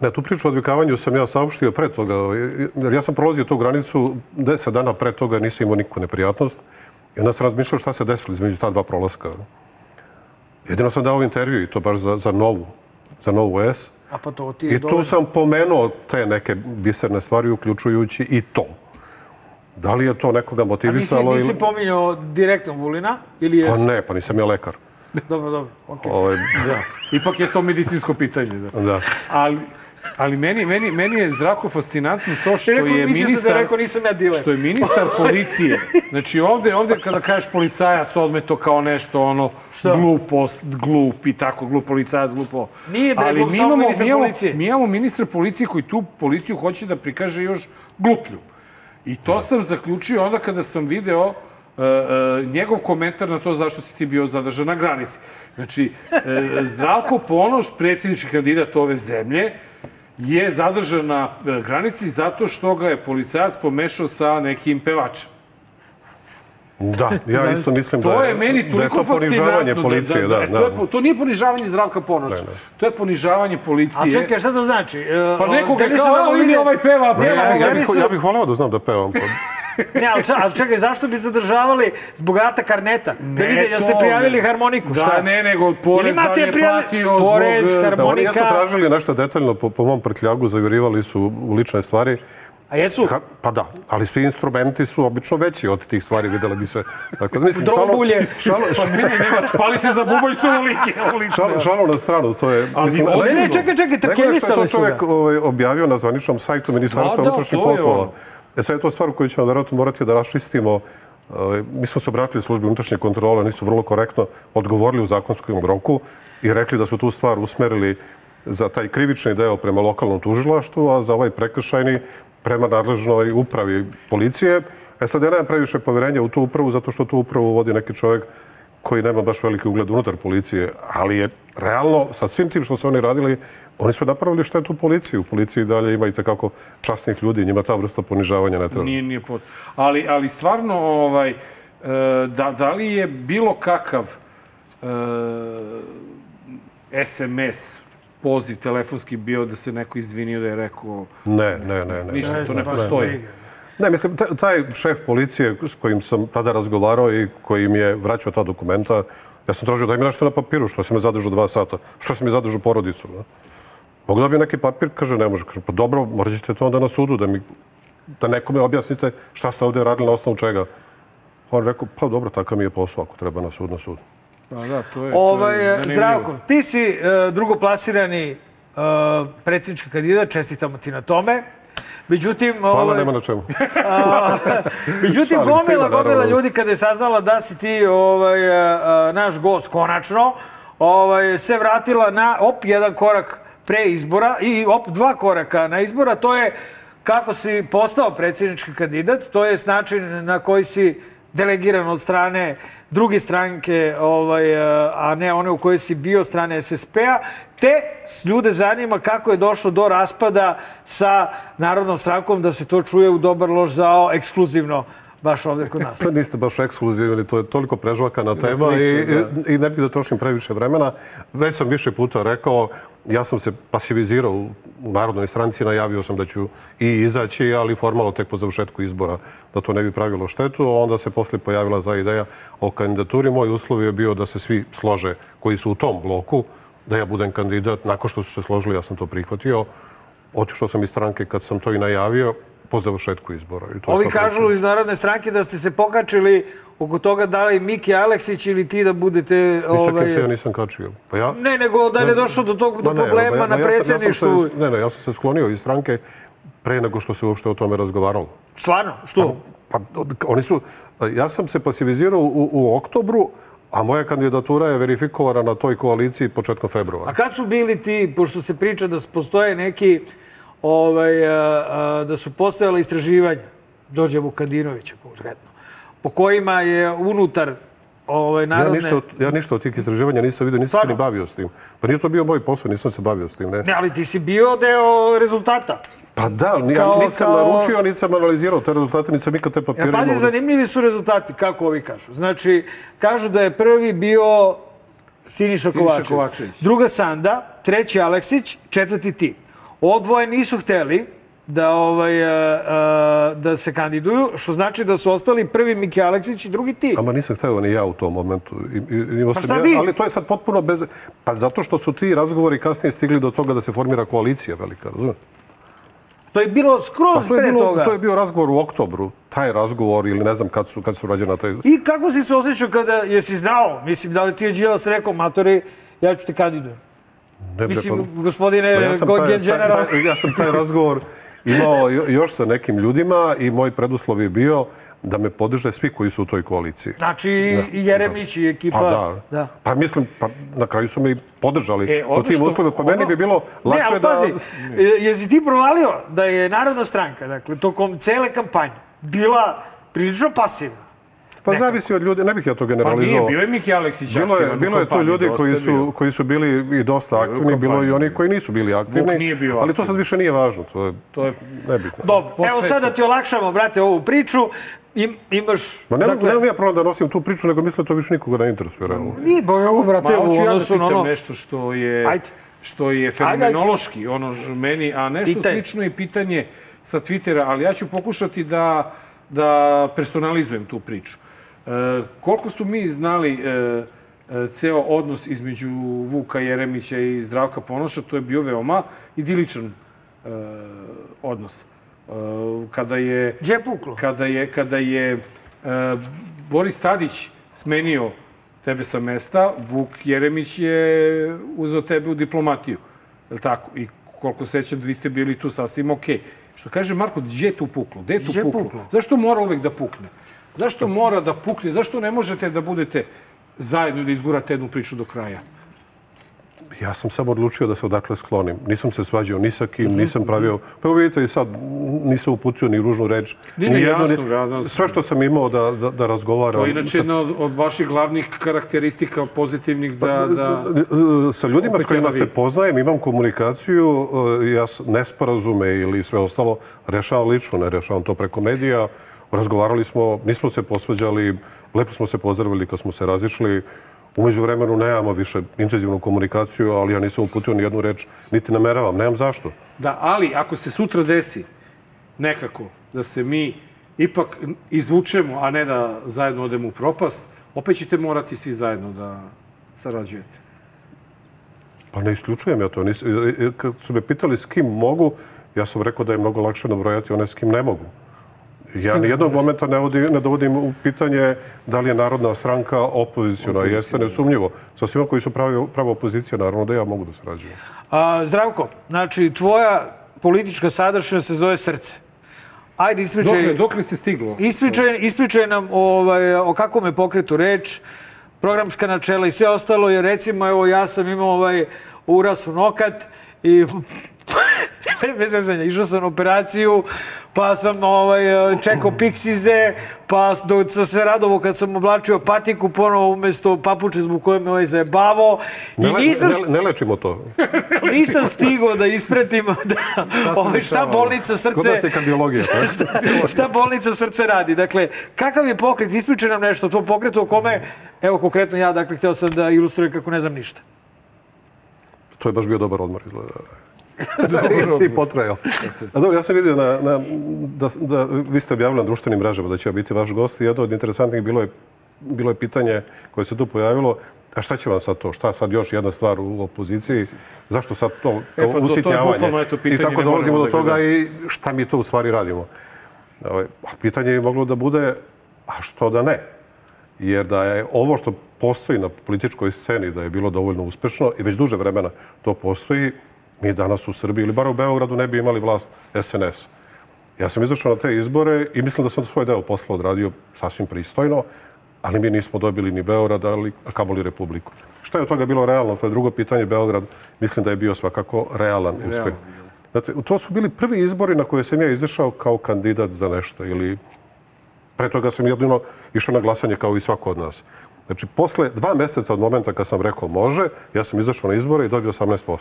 Ne, tu priču o odvikavanju sam ja saopštio pre toga, ja sam prolazio tu granicu deset dana pre toga, nisam imao nikakvu neprijatnost. I onda sam razmišljao šta se desilo između ta dva prolaska. Jedino sam dao intervju i to baš za, za novu, za novu S. A pa to ti je I tu dovoljno. sam pomenuo te neke biserne stvari, uključujući i to. Da li je to nekoga A nisi, motivisalo nisi pominjao direktno Vulina? Ili Pa jesi? ne, pa nisam ja lekar. Dobro, dobro. okej. Ovaj, Da. Ipak je to medicinsko pitanje. Da. da. Ali, ali meni, meni, meni je zdravko fascinantno to što Rekao, je da ministar... je rekao, nisam ja diler. Što je ministar policije. Znači ovde, ovde kada kažeš policajac, odme to kao nešto ono glupost, glup i tako, glup policajac, glupo. Nije, bre, Ali mi imamo, ministar mi, imamo, policije. mi imamo ministra policije koji tu policiju hoće da prikaže još gluplju. I to sam zaključio onda kada sam video njegov komentar na to zašto si ti bio zadržan na granici. Znači, uh, Zdravko Ponoš, predsjednički kandidat ove zemlje, je zadržan na e, granici zato što ga je policajac pomešao sa nekim pevačem. Da, ja isto mislim da To je, je meni da je to ponižavanje fascinantno. policije. Da, da, to, je, po- to nije ponižavanje Zdravka Ponoša. To je ponižavanje policije. A čekaj, šta to znači? E, Pa nekoga su kao, "Evo, vidi ovaj peva, Ne, peva. ja, ja, tebi bih, ja bih voleo da znam da pevam. Pa, Ne, ali, ali čekaj, zašto bi zadržavali zbog Ata Karneta? da vide, jel ste to, prijavili ne. harmoniku? Da, šta? ne, nego porez nam je prijavi- platio porez, zbog... e, da, oni jesu harmonika. tražili nešto detaljno po, po mom prtljagu, zavirivali su u lične stvari. A jesu? Ha, pa da, ali svi instrumenti su obično veći od tih stvari, videli bi se. Dakle, mislim, Drobulje. šalo, Pa šalo, ne, ne, nema, palice za bubanj su ulike. šalo, šalo na stranu, to je... Ali mislim, ozbiljno. Ne, ne, čekaj, čekaj, Nego je što je trkelisali to su čovjek ga. ovaj, objavio na zvaničnom sajtu Ministarstva Da, da, unutrašnjih poslova. E sad je to stvar koju ćemo verovatno morati da raščistimo. E, Mi smo se obratili službi unutrašnje kontrole, oni su vrlo korektno odgovorili u zakonskom roku i rekli da su tu stvar usmerili za taj krivični deo prema lokalnom tužilaštvu, a za ovaj prekršajni prema nadležnoj upravi policije. E sad ja nemam previše poverenja u tu upravu, zato što tu upravu vodi neki čovjek koji nema baš veliki ugled unutar policije, ali je realno, sa svim tim što su oni radili, oni su napravili štetu policiji. U policiji dalje ima i tekako časnih ljudi, njima ta vrsta ponižavanja ne treba. Nije, nije pot. Ali, ali stvarno, ovaj, e, da, da li je bilo kakav e, SMS, poziv telefonski bio da se neko izvinio da je rekao Ne, ne, ne. ne ništa, ne, to ne, ne postoji. Ne, mislim, taj, taj šef policije s kojim sam tada razgovarao i koji mi je vraćao ta dokumenta, ja sam tražio da mi nešto na papiru, što si me zadržao dva sata, što si mi zadržao porodicu. Ne? Mogu da bi neki papir, kaže, ne može. Kaže, pa dobro, morat ćete to onda na sudu, da mi da nekome objasnite šta ste ovde radili na osnovu čega. On rekao, pa dobro, takav mi je posao, ako treba na sud, na sud. Pa da, to je, Ovaj, to je zanimljivo. Zdravko, ti si e, drugoplasirani e, predsjednički kandidat, čestitamo ti na tome. Međutim, Hvala, ovaj, nema na čemu. Međutim, Šalim se, gomila, gomila ljudi kada je saznala da si ti ovaj, a, a, naš gost konačno, ovaj, se vratila na op, jedan korak pre izbora i op, dva koraka na izbora. To je kako si postao predsjednički kandidat, to je način na koji si delegiran od strane druge stranke, ovaj, a, a ne one u kojoj si bio strane SSP-a, te ljude zanima kako je došlo do raspada sa Narodnom strankom, da se to čuje u dobar loš zao, ekskluzivno, baš ovde kod nas. To niste baš ekskluzivni, to je toliko prežvakana tema i, i, i ne bih da trošim previše vremena. Već sam više puta rekao, ja sam se pasivizirao u, Narodnoj stranci, najavio sam da ću i izaći, ali formalno tek po završetku izbora da to ne bi pravilo štetu. Onda se posle pojavila ta ideja o kandidaturi. Moj uslov je bio da se svi slože koji su u tom bloku, da ja budem kandidat. Nakon što su se složili, ja sam to prihvatio. Otišao sam iz stranke kad sam to i najavio po završetku izbora. I to Ovi kažu iz Narodne stranke da ste se pokačili oko toga da li Miki Aleksić ili ti da budete... Ovaj, se ja nisam kačio. Pa ja, Ne, nego da li je došlo do tog do ne, problema ma na ja ja ne, ne, ja sam se sklonio iz stranke pre nego što se uopšte o tome razgovaralo. Stvarno? Što? Pa, od- oni su, ja sam se pasivizirao u, u oktobru, a moja kandidatura je verifikovana na toj koaliciji početkom februara. A kad su bili ti, pošto se priča da postoje neki, ovaj, a, a, da su postojala istraživanja, Đorđe Vukadinovića konkretno, po kojima je unutar ovaj, Ja narodne... ništa, od, ja ništa od tih istraživanja nisam vidio, nisam se Stvarno? ni bavio s tim. Pa nije to bio moj posao, nisam se bavio s tim, ne. Ne, ali ti si bio deo rezultata. Pa da, ni, Kao- ja niti sam kao- naručio, niti sam analizirao te rezultate, niti sam nikad te papire Ja, pazi, imao. zanimljivi su rezultati, kako ovi kažu. Znači, kažu da je prvi bio Siniša, Kovačević. Kovačević. Druga Sanda, treći Aleksić, četvrti ti. Ovo dvoje nisu hteli da, ovaj, a, a, da se kandiduju, što znači da su ostali prvi Miki Aleksić i drugi ti. Ama nisam hteo ni ja u tom momentu. I, i, imao Pa šta ja- vi? Ali to je sad potpuno bez... Pa zato što su ti razgovori kasnije stigli do toga da se formira koalicija velika, razumiješ? To je bilo skroz Pa to je, pre bilo, toga. to je bio razgovor u oktobru. Taj razgovor ili ne znam kad su, kad su rađena taj... I kako si se osjećao kada jesi znao? Mislim, da li ti je Đilas rekao, matori, ja ću te kandidujem. Ne, Mislim, pa- gospodine Pa ja sam taj, General. taj, ja sam taj razgovor imao jo- još sa nekim ljudima i moj preduslov je bio da me podrže svi koji su u toj koaliciji. Znači, Da, i Jeremić i ekipa... Pa da. da. Pa mislim, pa na kraju su me i podržali E, po tim uslovima. Pa meni ono- bi bilo lakše ne, ali da... pazi, e, jesi ti provalio da je Narodna stranka, dakle, tokom cele kampanje, bila prilično pasivna? Pa zavisi od ljudi, ne bih ja to Pa nije, generalizovao. bio je Miki Aleksić Bilo je, aktivan bilo je tu kampanji, ljudi koji su, bio. koji su bili i dosta aktivni, bilo je i oni koji nisu bili aktivni. Vuk nije bio ali to sad više nije važno, to je, To je nebitno. Dobro, evo sad da ti olakšamo, brate, ovu priču. Im, imaš... Ma nemam, dakle, nemam ja problem da nosim tu priču, nego mislim da to više nikoga ne interesuje, realno. Nije, bo ovo, brate, Ma, u hoću ja da pitam ono... nešto što je, Ajde. što je fenomenološki, ono meni, a nešto Pitaj. slično je pitanje sa Twittera, ali ja ću pokušati da, da personalizujem tu priču. Koliko su mi znali e, e, ceo odnos između Vuka Jeremića i Zdravka Ponoša, to je bio veoma idiličan e, odnos. Kada je Gdje je puklo? kada je, kada je Boris Tadić smenio tebe sa mesta, Vuk Jeremić je uzeo tebe u diplomatiju. Je tako? I koliko sećam, vi ste bili tu sasvim okej. Što kaže Marko, gdje je tu puklo? Gdje je tu Gdje je puklo? puklo? Zašto mora uvek da pukne? Zašto mora da pukne? Zašto ne možete da budete zajedno i da izgurate jednu priču do kraja? Ja sam samo odlučio da se odakle sklonim. Nisam se svađao ni sa kim, nisam pravio... Pa vidite i sad, nisam uputio ni ružnu reč. Ne, ni ne, jednu, jasno, ni- jasno. Sve što sam imao da, da, da razgovaram... To je inače jedna od, od vaših glavnih karakteristika pozitivnih da... da... Sa ljudima s kojima se poznajem, imam komunikaciju, e, ja nesporazume ili sve ostalo rešavam lično, ne rešavam to preko medija. Razgovarali smo, nismo se posvađali, lepo smo se pozdravili kad smo se razišli. Umeđu vremenu nemamo više intenzivnu komunikaciju, ali ja nisam uputio ni jednu reč, niti nameravam, nemam zašto. Da, ali ako se sutra desi nekako da se mi ipak izvučemo, a ne da zajedno odemo u propast, opet ćete morati svi zajedno da sarađujete. Pa ne isključujem ja to. Nis, e, e, kad su me pitali s kim mogu, ja sam rekao da je mnogo lakše nabrojati one s kim ne mogu. Ja ni jednog momenta ne, vodi, ne dovodim u pitanje da li je Narodna stranka opozicijona. Jeste nesumnjivo. Sa svima koji su pravi, prava opozicija, naravno da ja mogu da sarađujem. A, zdravko, znači, tvoja politička sadržina se zove srce. Ajde, ispričaj... Dokle, dokle se stiglo? Ispričaj, ispričaj nam ovaj, o kakvom je pokretu reč, programska načela i sve ostalo, jer recimo, evo, ja sam imao ovaj uras u nokat i bez zezanja, išao sam na operaciju, pa sam ovaj, čekao piksize, pa do, sam se radovo kad sam oblačio patiku ponovo umesto papuče zbog koje me ovaj zajebavao. I Ne, nisam, ne, ne lečimo to. nisam stigao da ispratim da, ovaj, šta bolnica Kod nas srce je kardiologija. tako? šta bolnica srce radi. Dakle, kakav je pokret? Ispričaj nam nešto o tom pokretu o kome, evo konkretno ja, dakle, hteo sam da ilustrujem kako ne znam ništa. To je baš bio dobar odmor, izgleda. I, potrajao. A dobro, ja sam vidio na, na, da, da vi ste objavili na društvenim mrežama da će biti vaš gost i jedno od interesantnih bilo je, bilo je pitanje koje se tu pojavilo a šta će vam sad to? Šta sad još jedna stvar u opoziciji? Zašto sad to E, kao pa to- to je usitnjavanje? pitanje, I tako dolazimo do da ga toga i šta mi to u stvari radimo? Ovaj, a pitanje je moglo da bude, a što da ne? Jer da je ovo što postoji na političkoj sceni, da je bilo dovoljno uspešno i već duže vremena to postoji, mi danas u Srbiji ili bar u Beogradu ne bi imali vlast SNS. Ja sam izašao na te izbore i mislim da sam svoj deo posla odradio sasvim pristojno, ali mi nismo dobili ni Beograd, ali, kamoli Republiku. Šta je od toga bilo realno? To je drugo pitanje. Beograd mislim da je bio svakako realan uspeh. Znate, to su bili prvi izbori na koje sam ja izašao kao kandidat za nešto ili pre toga sam jedino išao na glasanje kao i svako od nas. Znači, posle dva meseca od momenta kad sam rekao može, ja sam izašao na izbore i dobio 18%.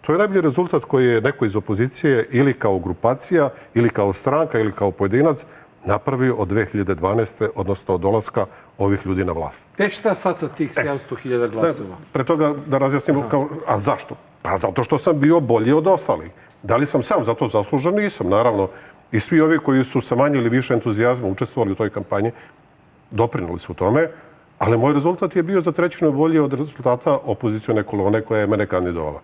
To je najbolji rezultat koji je neko iz opozicije ili kao grupacija, ili kao stranka, ili kao pojedinac napravio od 2012. odnosno od dolaska ovih ljudi na vlast. E šta sad sa tih 700.000 glasova? Pre toga da razjasnimo, kao, a zašto? Pa zato što sam bio bolji od ostalih. Da li sam sam za to zaslužan? Nisam, naravno. I svi ovi koji su sa manje ili više entuzijazma učestvovali u toj kampanji, doprinuli su tome, ali moj rezultat je bio za trećinu bolji od rezultata opozicione kolone koja je mene kandidovala.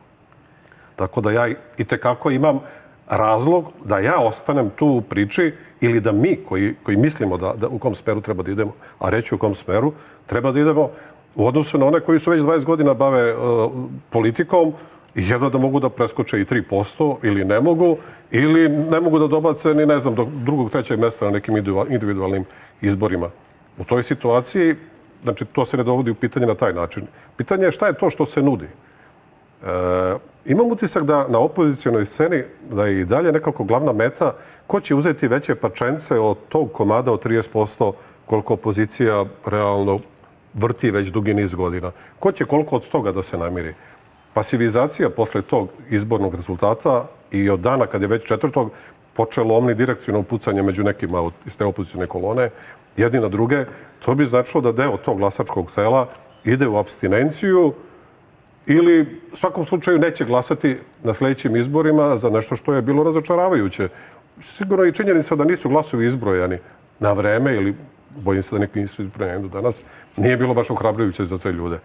Tako da ja i tekako imam razlog da ja ostanem tu u priči ili da mi koji, koji mislimo da, da u kom smeru treba da idemo, a reći u kom smeru, treba da idemo u odnosu na one koji su već 20 godina bave uh, politikom i jedno da mogu da preskoče i 3% ili ne mogu, ili ne mogu da dobace ni ne znam do drugog, trećeg mesta na nekim individualnim izborima. U toj situaciji, znači to se ne dovodi u pitanje na taj način. Pitanje je šta je to što se nudi. E, imam utisak da na opozicijonoj sceni da je i dalje nekako glavna meta ko će uzeti veće pačence od tog komada od 30% koliko opozicija realno vrti već dugi niz godina. Ko će koliko od toga da se namiri? Pasivizacija posle tog izbornog rezultata i od dana kad je već četvrtog počelo omni direkcijno pucanje među nekima od, iz te opozicijne kolone, jedni na druge, to bi značilo da deo tog glasačkog tela ide u abstinenciju, ili u svakom slučaju neće glasati na sledećim izborima za nešto što je bilo razočaravajuće. Sigurno i činjenica da nisu glasovi izbrojani na vreme ili bojim se da neki nisu izbrojani do danas, nije bilo baš ohrabrujuće za te ljude.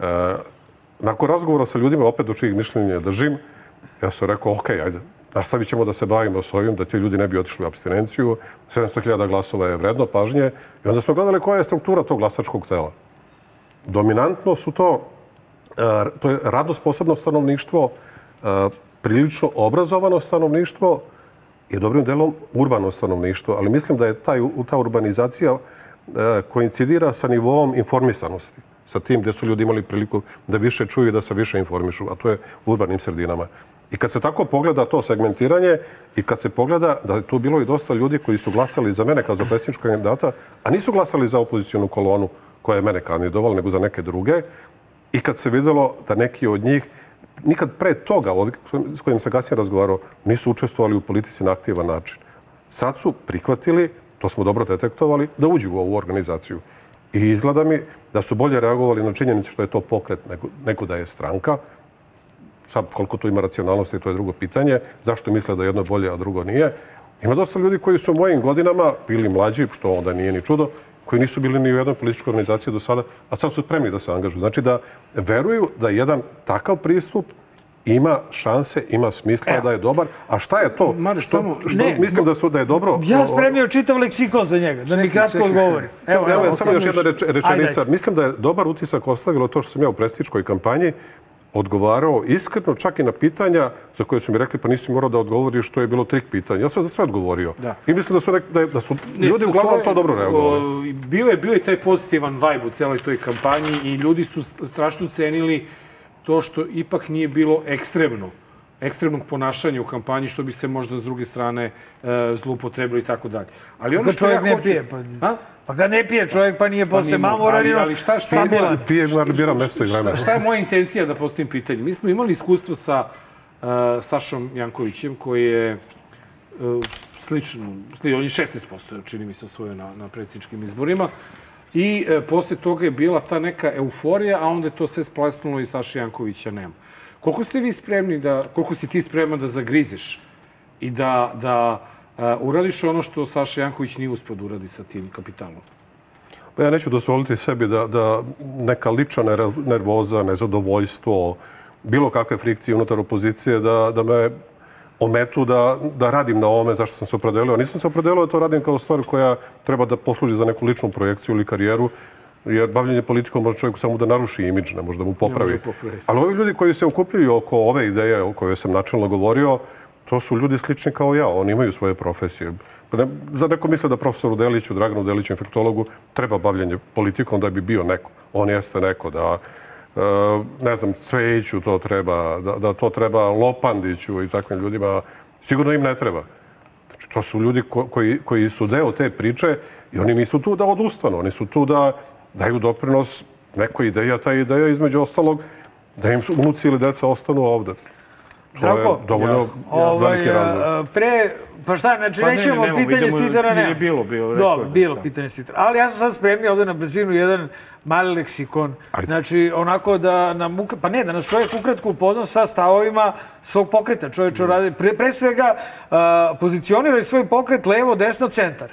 E, nakon razgovora sa ljudima, opet do čijih mišljenja držim, ja sam rekao, ok, ajde, nastavit ćemo da se bavimo s ovim, da ti ljudi ne bi otišli u abstinenciju. 700.000 glasova je vredno pažnje. I onda smo gledali koja je struktura tog glasačkog tela. Dominantno su to to je radno sposobno stanovništvo, prilično obrazovano stanovništvo i dobrim delom urbano stanovništvo, ali mislim da je taj, ta urbanizacija koincidira sa nivoom informisanosti, sa tim gde su ljudi imali priliku da više čuju i da se više informišu, a to je u urbanim sredinama. I kad se tako pogleda to segmentiranje i kad se pogleda da je tu bilo i dosta ljudi koji su glasali za mene kao za predsjedničkog kandidata, a nisu glasali za opozicijonu kolonu koja je mene kandidovala, nego za neke druge, I kad se videlo da neki od njih nikad pre toga, s kojim sam kasnije razgovarao, nisu učestvovali u politici na aktivan način. Sad su prihvatili, to smo dobro detektovali, da uđu u ovu organizaciju. I izgleda mi da su bolje reagovali na činjenicu što je to pokret nego, nego da je stranka. Sad, koliko tu ima racionalnosti, to je drugo pitanje. Zašto misle da jedno bolje, a drugo nije? Ima dosta ljudi koji su u mojim godinama bili mlađi, što onda nije ni čudo, koji nisu bili ni u jednoj političkoj organizaciji do sada, a sad su spremni da se angažuju. Znači da veruju da jedan takav pristup ima šanse, ima smisla Evo. da je dobar. A šta je to? Mare, što, samo, što ne, mislim da su da je dobro? Ja spremio čitav leksikon za njega, da mi kratko odgovori. Evo, evo, evo samo još jedna reč, rečenica. Ajde. Mislim da je dobar utisak ostavilo to što sam ja u prestičkoj kampanji odgovarao iskreno čak i na pitanja za koje su mi rekli pa nisi morao da odgovoriš što je bilo trik pitanja. Ja sam za sve odgovorio. Da. I mislim da su, da, je, da su ne, ljudi to, uglavnom to, je, to dobro reagovali. Bio je, bio je taj pozitivan vibe u celoj toj kampanji i ljudi su strašno cenili to što ipak nije bilo ekstremno ekstremnog ponašanja u kampanji, što bi se možda s druge strane e, zlupotrebili i tako dalje. Ali ono što ja ne hoću... Pije, pa... A? Pa kad ne pije čovjek, pa nije pa posle mamoran, ali, ali šta, šta, stabilan. Pije, ali bira mesto i vreme. Šta, šta je moja intencija da postavim pitanje? Mi smo imali iskustvo sa uh, Sašom Jankovićem, koji je uh, slično, on je 16% čini mi se osvojio na, na predsjedničkim izborima. I e, posle toga je bila ta neka euforija, a onda je to sve splasnulo i Saša Jankovića nema. Koliko ste vi spremni da, koliko si ti spreman da zagrizeš i da, da uh, uradiš ono što Saša Janković nije uspio da uradi sa tim kapitalom? Pa ja neću dozvoliti sebi da, da neka lična nervoza, nezadovoljstvo, bilo kakve frikcije unutar opozicije, da, da me ometu da, da radim na ovome zašto sam se opredelio. Nisam se opredelio da to radim kao stvar koja treba da posluži za neku ličnu projekciju ili karijeru, jer bavljanje politikom može čovjeku samo da naruši imidž, ne može da mu popravi. Da Ali ovi ljudi koji se okupljaju oko ove ideje o kojoj sam načelno govorio, To su ljudi slični kao ja, oni imaju svoje profesije. Ne, za neko misle da profesoru Deliću, Draganu Deliću, infektologu, treba bavljanje politikom da bi bio neko. On jeste neko, da ne znam, Cvejiću to treba, da, da to treba Lopandiću i takvim ljudima. Sigurno im ne treba. Znači, to su ljudi ko, koji, koji su deo te priče i oni nisu tu da odustanu, oni su tu da daju doprinos nekoj ideji, a ta ideja između ostalog da im unuci ili deca ostanu ovde. To Zdravko, je dovoljno Ovaj, veliki razlog. a, pre, pa šta, znači Pa ne, nećemo ne, nemamo, pitanje idemo- Stitara, nije ne. bilo, bilo, rekao Dobro, je, bilo sad. pitanje Stitara. Ali ja sam sad spremio ovde na brzinu jedan mali leksikon. Ajde. Znači, onako da nam, pa ne, da nas čovjek ukratko upozna sa stavovima svog pokreta. Čovječ radi, pre, pre svega, a, pozicionira svoj pokret levo, desno, centar.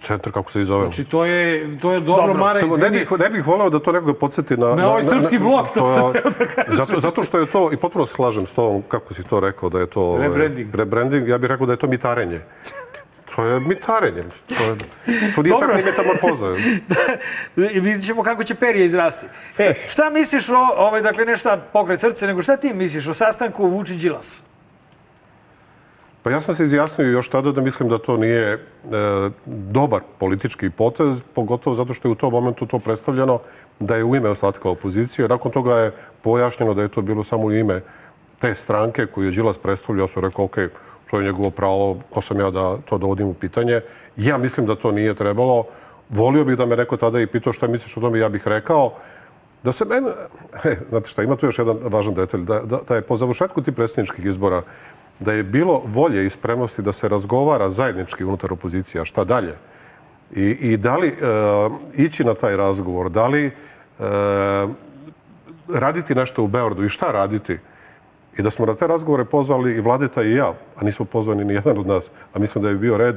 Centar, kako se i zove. Znači, to je, to je dobro, Dobro, Mara, Samo ne bih, ne bih voleo da to nekoga podsjeti na... Na ovaj srpski blok, to sam zato, zato što je to, i potpuno se slažem s tom, kako si to rekao, da je to... ovaj, Rebranding. Rebranding, ja bih rekao da je to mitarenje. To je mitarenje. To, je, to nije Dobro. čak ni metamorfoza. I vidit ćemo kako će perje izrasti. E, šta misliš o, ovaj, dakle, ne šta pokret srce, nego šta ti misliš o sastanku Vučić-Đilas? Pa ja sam se izjasnio još tada da mislim da to nije e, dobar politički potez, pogotovo zato što je u tom momentu to predstavljeno da je u ime ostatka opozicije. Nakon toga je pojašnjeno da je to bilo samo u ime te stranke koju je Đilas predstavljao. Ja sam rekao, ok, to je njegovo pravo, ko sam ja da to dovodim u pitanje. Ja mislim da to nije trebalo. Volio bih da me neko tada i pitao šta misliš o tome, ja bih rekao da se meni... E, znate šta, ima tu još jedan važan detalj, da, da, da je po završetku tih predsjedničkih izbora da je bilo volje i spremnosti da se razgovara zajednički unutar opozicija šta dalje. I, i da li e, ići na taj razgovor, da li e, raditi nešto u Beogradu i šta raditi. I da smo na te razgovore pozvali i Vladeta i ja, a nismo pozvani ni jedan od nas, a mislim da je bio red,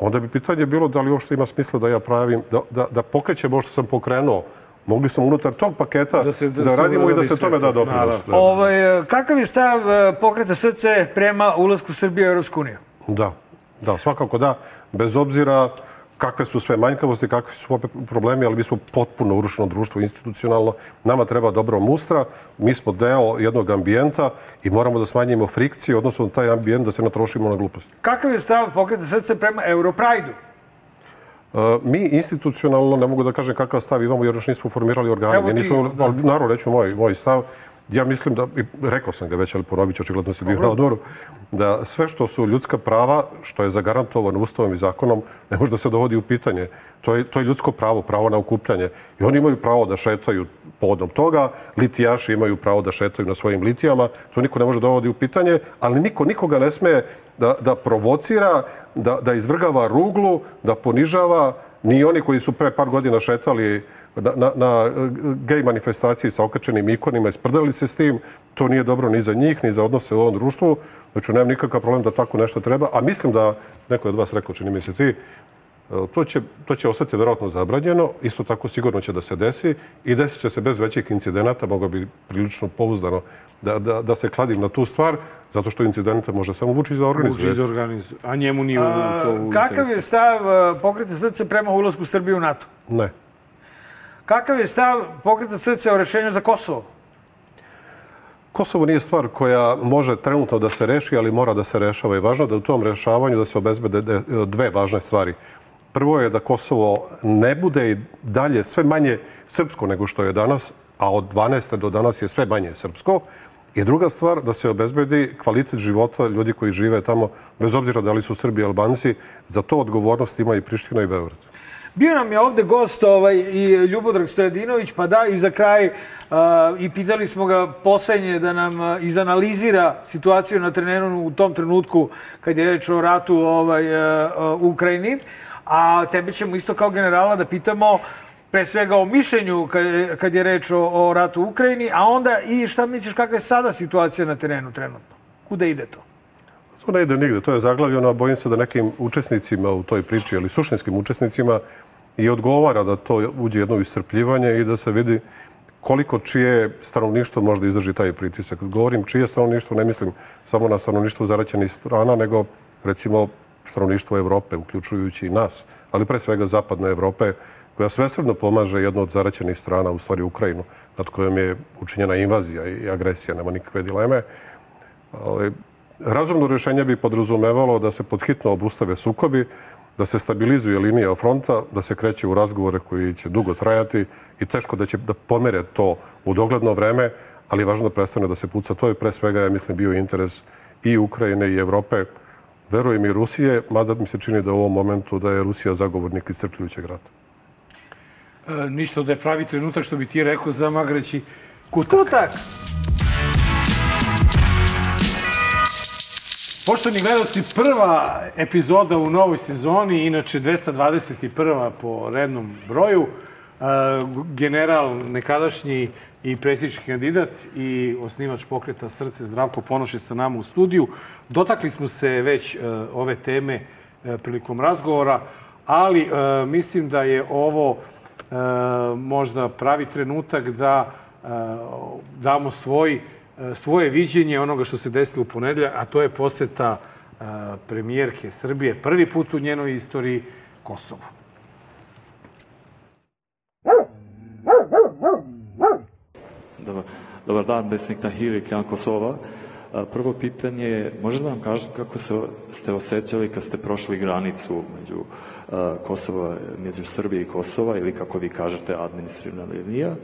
onda bi pitanje bilo da li uopšte ima smisla da ja pravim, da, da, da pokrećem ovo što sam pokrenuo. Mogli smo unutar tog paketa da, se- da da radimo i da se tome to. da doprinos. Ovaj, kakav je stav e, pokreta srce prema ulasku Srbije u Europsku uniju? Da, da, svakako da. Bez obzira kakve su sve manjkavosti, kakvi su opet problemi, ali mi smo potpuno urušeno društvo institucionalno. Nama treba dobro mustra, mi smo deo jednog ambijenta i moramo da smanjimo frikcije, odnosno taj ambijent da se natrošimo na gluposti. Kakav je stav pokreta srce prema Europrajdu? Mi institucionalno, ne mogu da kažem kakav stav imamo, jer još nismo formirali organe. Evo ti, nismo, da. ali naravno, reću moj, moj stav. Ja mislim da, i rekao sam ga već, ali ponovit ću, očigledno si bio na odmoru, da sve što su ljudska prava, što je zagarantovano ustavom i zakonom, ne može da se dovodi u pitanje. To je, to je ljudsko pravo, pravo na okupljanje. I oni imaju pravo da šetaju povodom toga, litijaši imaju pravo da šetaju na svojim litijama, to niko ne može da dovodi u pitanje, ali niko nikoga ne sme da, da provocira, da, da izvrgava ruglu, da ponižava, ni oni koji su pre par godina šetali na, na, na gej manifestaciji sa okačenim ikonima i sprdali se s tim, to nije dobro ni za njih, ni za odnose u ovom društvu. Znači, nemam nikakav problem da tako nešto treba. A mislim da, neko je od vas rekao, čini mi se ti, to će, to će ostati verovatno zabranjeno, isto tako sigurno će da se desi i desit će se bez većih incidenata, mogu bi prilično pouzdano da, da, da se kladim na tu stvar, zato što incidente može samo Vučić da organizuje. Vučić da organizuje. A njemu nije u, to u Kakav je stav e, pokreta srce prema ulasku Srbije u NATO? Ne. Kakav je stav pokreta srce o rešenju za Kosovo? Kosovo nije stvar koja može trenutno da se reši, ali mora da se rešava. I važno je da u tom rešavanju da se obezbede de- dve važne stvari. Prvo je da Kosovo ne bude i dalje sve manje srpsko nego što je danas, a od 12. do danas je sve manje srpsko. I druga stvar, da se obezbedi kvalitet života ljudi koji žive tamo, bez obzira da li su Srbi i Albanci, za to odgovornost ima i Priština i Beograd. Bio nam je ovde gost ovaj, i Ljubodrag Stojadinović, pa da, i za kraj a, i pitali smo ga poslednje da nam a, izanalizira situaciju na terenu u tom trenutku kad je reč o ratu ovaj, a, a, u Ukrajini. A tebe ćemo isto kao generala da pitamo pre svega o mišljenju kad kad je reč o, o ratu u Ukrajini, a onda i šta misliš kakva je sada situacija na terenu trenutno? Kuda ide to? To ne ide nigde, to je zaglavljeno, a bojim se da nekim učesnicima u toj priči, ali suštinskim učesnicima, i odgovara da to uđe jedno iscrpljivanje i da se vidi koliko čije stanovništvo može da izdrži taj pritisak. Govorim čije stanovništvo, ne mislim samo na stanovništvo zaraćenih strana, nego recimo stanovništvo Evrope, uključujući i nas, ali pre svega zapadne Evrope, koja svesredno pomaže jednu od zaraćenih strana, u stvari Ukrajinu, nad kojom je učinjena invazija i agresija, nema nikakve dileme. Ali, razumno rješenje bi podrazumevalo da se podhitno obustave sukobi, da se stabilizuje linija fronta, da se kreće u razgovore koji će dugo trajati i teško da će da pomere to u dogledno vreme, ali važno da prestane da se puca. To je pre svega, ja mislim, bio interes i Ukrajine i Evrope, verujem i Rusije, mada mi se čini da u ovom momentu da je Rusija zagovornik iscrpljujućeg rata. E, ništa da je pravi trenutak, što bi ti rekao, za magreći kutak. Kutak! Poštovni gledalci, prva epizoda u novoj sezoni, inače 221. po rednom broju. E, general, nekadašnji i predsjednički kandidat i osnivač pokreta Srce Zdravko Ponoš je sa nama u studiju. Dotakli smo se već e, ove teme prilikom razgovora, ali mislim da je ovo možda pravi trenutak da damo svoj svoje viđenje onoga što se desilo u ponedelja, a to je poseta premijerke Srbije prvi put u njenoj istoriji Kosovo. Dobar, dobar dan, besnik Tahiri, Kjan Kosova. Prvo pitanje je, može da vam kažete kako se, ste osjećali kad ste prošli granicu među Kosova, među Srbije i Kosova, ili kako vi kažete, administrativna linija?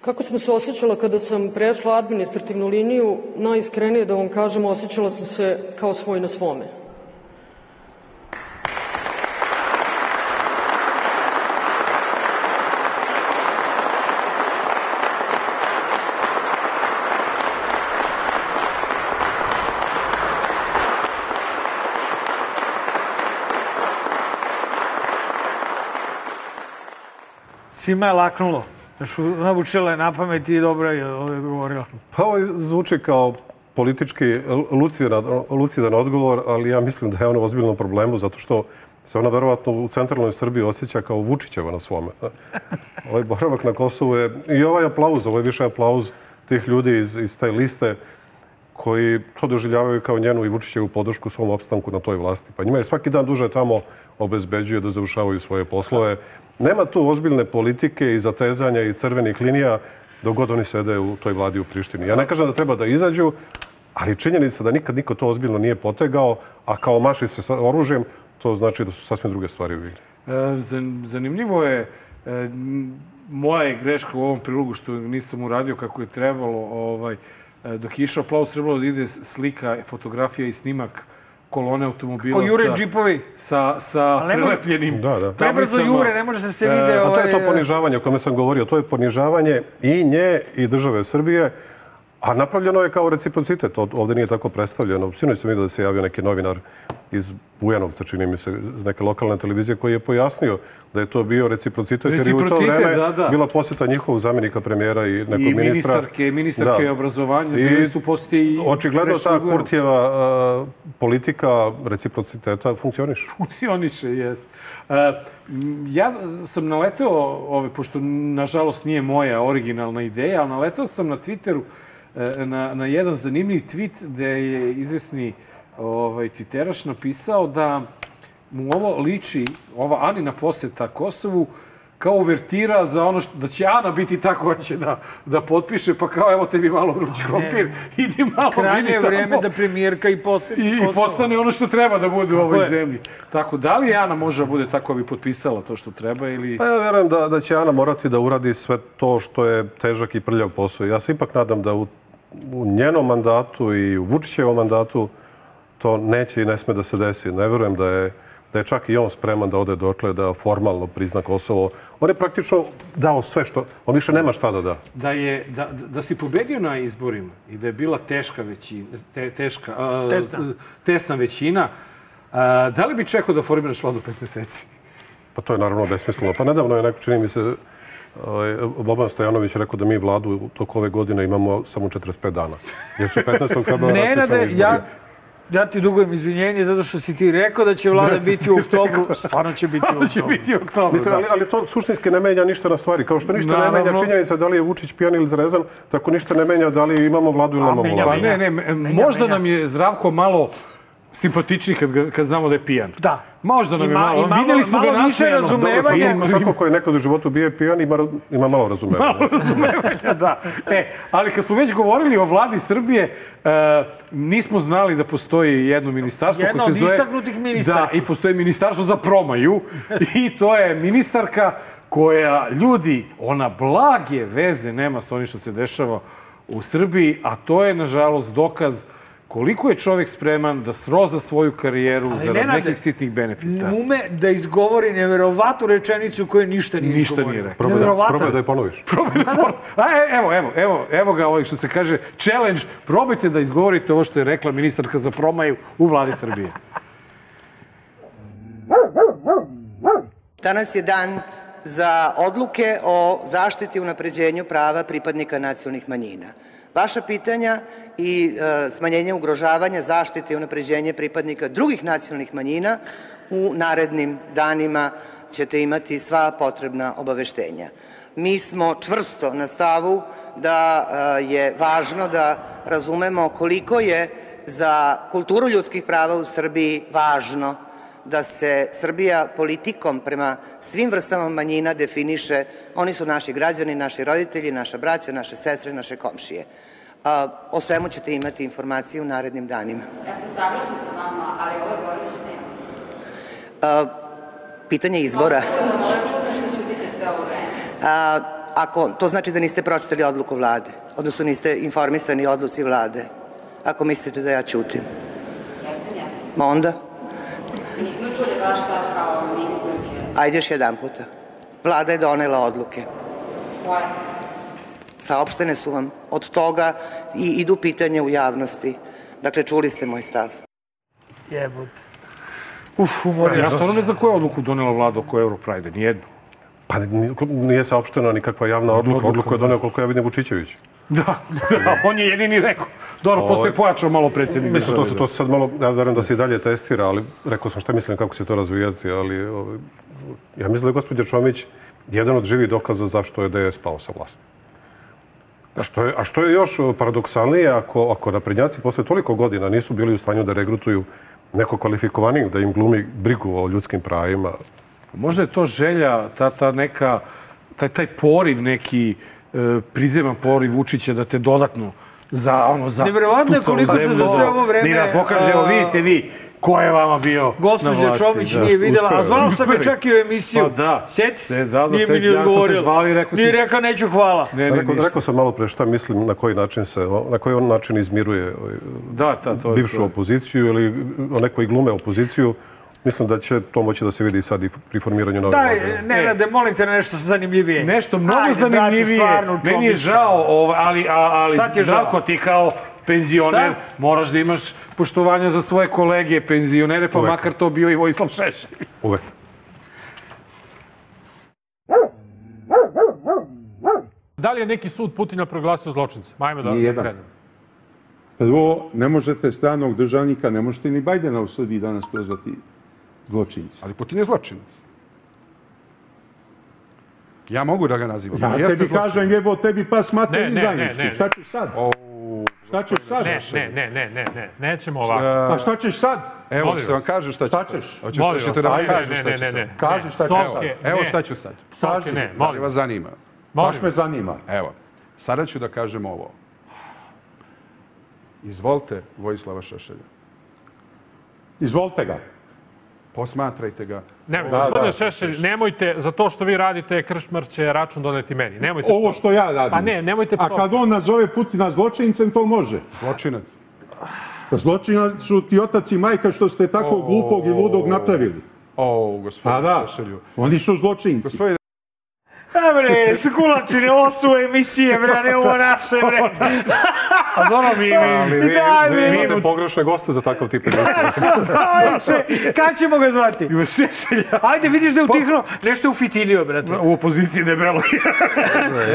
Kako sam se osjećala kada sam prešla administrativnu liniju, najiskrenije da vam kažem, osjećala sam se kao svoj na svome. Svima je laknulo. Znači, navučila je na pamet i dobro je govorila. Pa ovo zvuči kao politički lucidan, lucidan odgovor, ali ja mislim da je ona u ozbiljnom problemu, zato što se ona verovatno u centralnoj Srbiji osjeća kao Vučićeva na svome. Ovaj boravak na Kosovu je, i ovaj aplauz, ovo je više aplauz tih ljudi iz, iz te liste koji to doživljavaju kao njenu i Vučićevu podršku svom opstanku na toj vlasti. Pa njima je svaki dan duže tamo obezbeđuje da završavaju svoje poslove. Nema tu ozbiljne politike i zatezanja i crvenih linija dok god oni sede u toj vladi u Prištini. Ja ne kažem da treba da izađu, ali činjenica da nikad niko to ozbiljno nije potegao, a kao maši se sa oružjem, to znači da su sasvim druge stvari u igri. E, zanimljivo je, e, moja je greška u ovom prilogu što nisam uradio kako je trebalo, ovaj, e, dok je išao aplauz, trebalo da ide slika, fotografija i snimak kolone automobila Ko jure sa, džipovi. sa, sa prelepljenim Da, da. Prebrzo jure, ne može da se E, vide A to je to ovaj, ponižavanje o kome sam govorio. To je ponižavanje i nje i države Srbije, a napravljeno je kao reciprocitet. Ovde nije tako predstavljeno. Sinoć sam vidio da se javio neki novinar iz Bujanovca, čini mi se, iz neke lokalne televizije, koji je pojasnio da je to bio reciprocitet, jer je u to vreme da, da. bila posjeta njihovog zamjenika premijera i nekog I ministra. ministarke, ministarke Da. obrazovanja, I su posti i Očigledno ta. Kurtijeva a, politika reciprociteta funkcioniše. funkcioniše, jest. E, m, ja sam naleteo, ove, pošto nažalost nije moja originalna ideja, ali naleteo sam na Twitteru e, na, na jedan zanimljiv tweet gde je izvesni ovaj, twitteraš napisao da mu ovo liči, ova Anina poseta Kosovu, kao uvertira za ono što, da će Ana biti ta koja će da, da potpiše, pa kao evo tebi malo vruć krompir, idi malo, Krajnje vidi tamo. vreme da premijerka i poseti I, i postane ono što treba da bude u ovoj je. zemlji. Tako, da li Ana može da bude tako bi potpisala to što treba ili... Pa ja verujem da, da će Ana morati da uradi sve to što je težak i prljav posao. Ja se ipak nadam da u, u njenom mandatu i u Vučićevom mandatu to neće i ne sme da se desi. Ne verujem da je, da je čak i on spreman da ode dotle da formalno prizna Kosovo. On je praktično dao sve što... On više nema šta da da. Da, je, da, da si pobedio na izborima i da je bila teška većina, te, teška, a, Tesna. tesna većina, a, da li bi čekao da formiraš vladu pet meseci? Pa to je naravno besmisleno. Pa nedavno je neko, čini mi se, ovaj, Boban Stojanović rekao da mi vladu u toku ove godine imamo samo 45 dana. Jer su 15. februara raspisani izbori. ja, ja ti dugujem izvinjenje zato što si ti rekao da će vlada biti u oktobru. Stvarno će biti u Stvarno će oktobru. biti u oktobru, Mislim, da. ali, ali to suštinski ne menja ništa na stvari. Kao što ništa ne Naravno. menja činjenica da li je Vučić pijan ili zrezan, tako ništa ne menja da li imamo vladu ili nemamo vladu. Pa ne, ne, možda menja. nam je Zdravko malo simpatičniji kad, ga- kad znamo da je pijan. Da. Možda nam je Ima- malo. i malo- Vidjeli smo ga malo više nasmejano. razumevanja. Dobro, svako- ko je nekad u životu bio pijan ima, ima malo razumevanja. Malo razumevanja, da. E, ali kad smo već govorili o vladi Srbije, e, nismo znali da postoji jedno ministarstvo Jedno koje se od zove... istaknutih ministarki. Da, i postoji ministarstvo za promaju. I to je ministarka koja, ljudi, ona blage veze nema sa onim što se dešava u Srbiji, a to je, nažalost, dokaz koliko je čovek spreman da sroza svoju karijeru Ali, zarad Nenade, nekih sitnih benefita. Ume da izgovori neverovatnu rečenicu koju ništa nije Ništa izgovorio. nije rekao. Probaj da, Neverovatan. probaj da je ponoviš. A, e, evo, evo, evo, evo ga ovaj što se kaže challenge. Probajte da izgovorite ovo što je rekla ministarka za promaju u vladi Srbije. Danas je dan za odluke o zaštiti i unapređenju prava pripadnika nacionalnih manjina. Vaša pitanja i e, smanjenje ugrožavanja, zaštite i unapređenje pripadnika drugih nacionalnih manjina u narednim danima ćete imati sva potrebna obaveštenja. Mi smo čvrsto na stavu da e, je važno da razumemo koliko je za kulturu ljudskih prava u Srbiji važno da se Srbija politikom prema svim vrstama manjina definiše, oni su naši građani, naši roditelji, naša braća, naše sestre, naše komšije. A, o svemu ćete imati informacije u narednim danima. Ja sam saglasna sa vama, ali ovo je gore sa tema. Pitanje izbora. Je čudno što ćutite sve ovo vreme. A, ako, to znači da niste pročitali odluku vlade, odnosno niste informisani odluci vlade, ako mislite da ja ćutim. Jesam, jesam. Ma onda, čuli vaš stav kao ministarke. ajde još jedan puta. Vlada je donela odluke. Koje? Saopštene su vam od toga i idu pitanje u javnosti. Dakle, čuli ste moj stav. Jebote. Uf, umorio Ja stvarno ne znam koju odluku donela vlada oko Europride, nijednu. Pa ni- nije saopštena nikakva javna odluka. Odluku je da. doneo koliko ja vidim Vučićević. Da, da, on je jedini rekao. Dobro, posle je pojačao malo predsjednik Mislim, to se, da. to se sad malo, ja verujem da se i dalje testira, ali rekao sam šta mislim kako će to razvijati, ali ovaj, ja mislim da je gospođa Čomić jedan od živih dokaza zašto je DS pao sa vlasti. A što je, a što je još paradoksalnije, ako, ako naprednjaci posle toliko godina nisu bili u stanju da regrutuju neko kvalifikovanijeg, da im glumi brigu o ljudskim pravima, Možda je to želja, ta, ta neka, taj, taj poriv neki, e, prizeman poriv Vučića da te dodatno za ono za Neverovatno je koliko se za sve ovo vreme, Ni da pokaže, evo vidite vi ko je vama bio na Gospođa vlasti. Čomić da. nije videla, a zvao sam je čak i u emisiju. Pa da. Sjeti se, da, da, nije mi ni ja sam te odgovorio. zvao i rekao si- Nije rekao neću hvala. Ne, ne, Rekao, rekao sam malo pre šta mislim na koji način se, na koji on način izmiruje ovaj, Da, ta, to je bivšu to. opoziciju ili one koji glume opoziciju. Mislim da će to moći da se vidi i sad i pri formiranju nove Daj, vlade. ne, ne, da molim te nešto zanimljivije. Nešto mnogo Ajde, brate, zanimljivije. stvarno, Meni je žao, ovaj, ali, ali Šta ti je žao? Zdravko, ti kao penzioner Šta? moraš da imaš poštovanja za svoje kolege penzionere, pa Uvek. makar to bio i Vojislav Šešelj. Uvek. Da li je neki sud Putina proglasio zločince? Ajme da Nijedan. krenemo. Prvo, ne možete stranog državnika, ne možete ni Bajdena u Srbiji danas prozvati zločinci. Ali Putin je zločinac. Ja mogu da ga nazivam. Ja tebi zločinac. kažem, jebo tebi pas mater izdajnički. Šta ćeš sad? Šta ćeš sad? Ne, ne, ne, ne, ne, ne, nećemo ovako. Pa šta ćeš sad? Evo, što vam kažem šta ću Šta sad. ćeš? Hoćeš, Molim hoćete vas, da vam kažem ne, šta ne, ću ne, sad. ne. Kaži šta ćeš Psovke, sad. Evo šta ću sad. Psovke, ne, Da li molim vas vas. zanima? Baš me zanima. Evo, sada ću da kažem ovo. Izvolite Vojislava Šešelja. Izvolite ga. Posmatrajte ga. Nemojte, Da, gospodine da. Šešelj, nemojte, za to što vi radite, Kršmar će račun doneti meni. Nemojte Ovo što ja radim. Pa ne, nemojte A psovati. kad on nazove Putina zločincem, to može. Zločinac. Pa zločinac su ti otac i majka što ste tako glupog i ludog napravili. O, Pa gospodine da, Šešelju. oni su zločinci. Gospodine, E bre, skulačine, ovo su emisije, bre, ne ovo naše, bre. A dobro, mi, Ali vi, Daj, vi mi- imate pogrešne goste za takav tip emisije. Kad ćemo ga zvati? Ima Šešelja. Ajde, vidiš da je utihnuo, nešto je ufitilio, brate. U opoziciji debelo.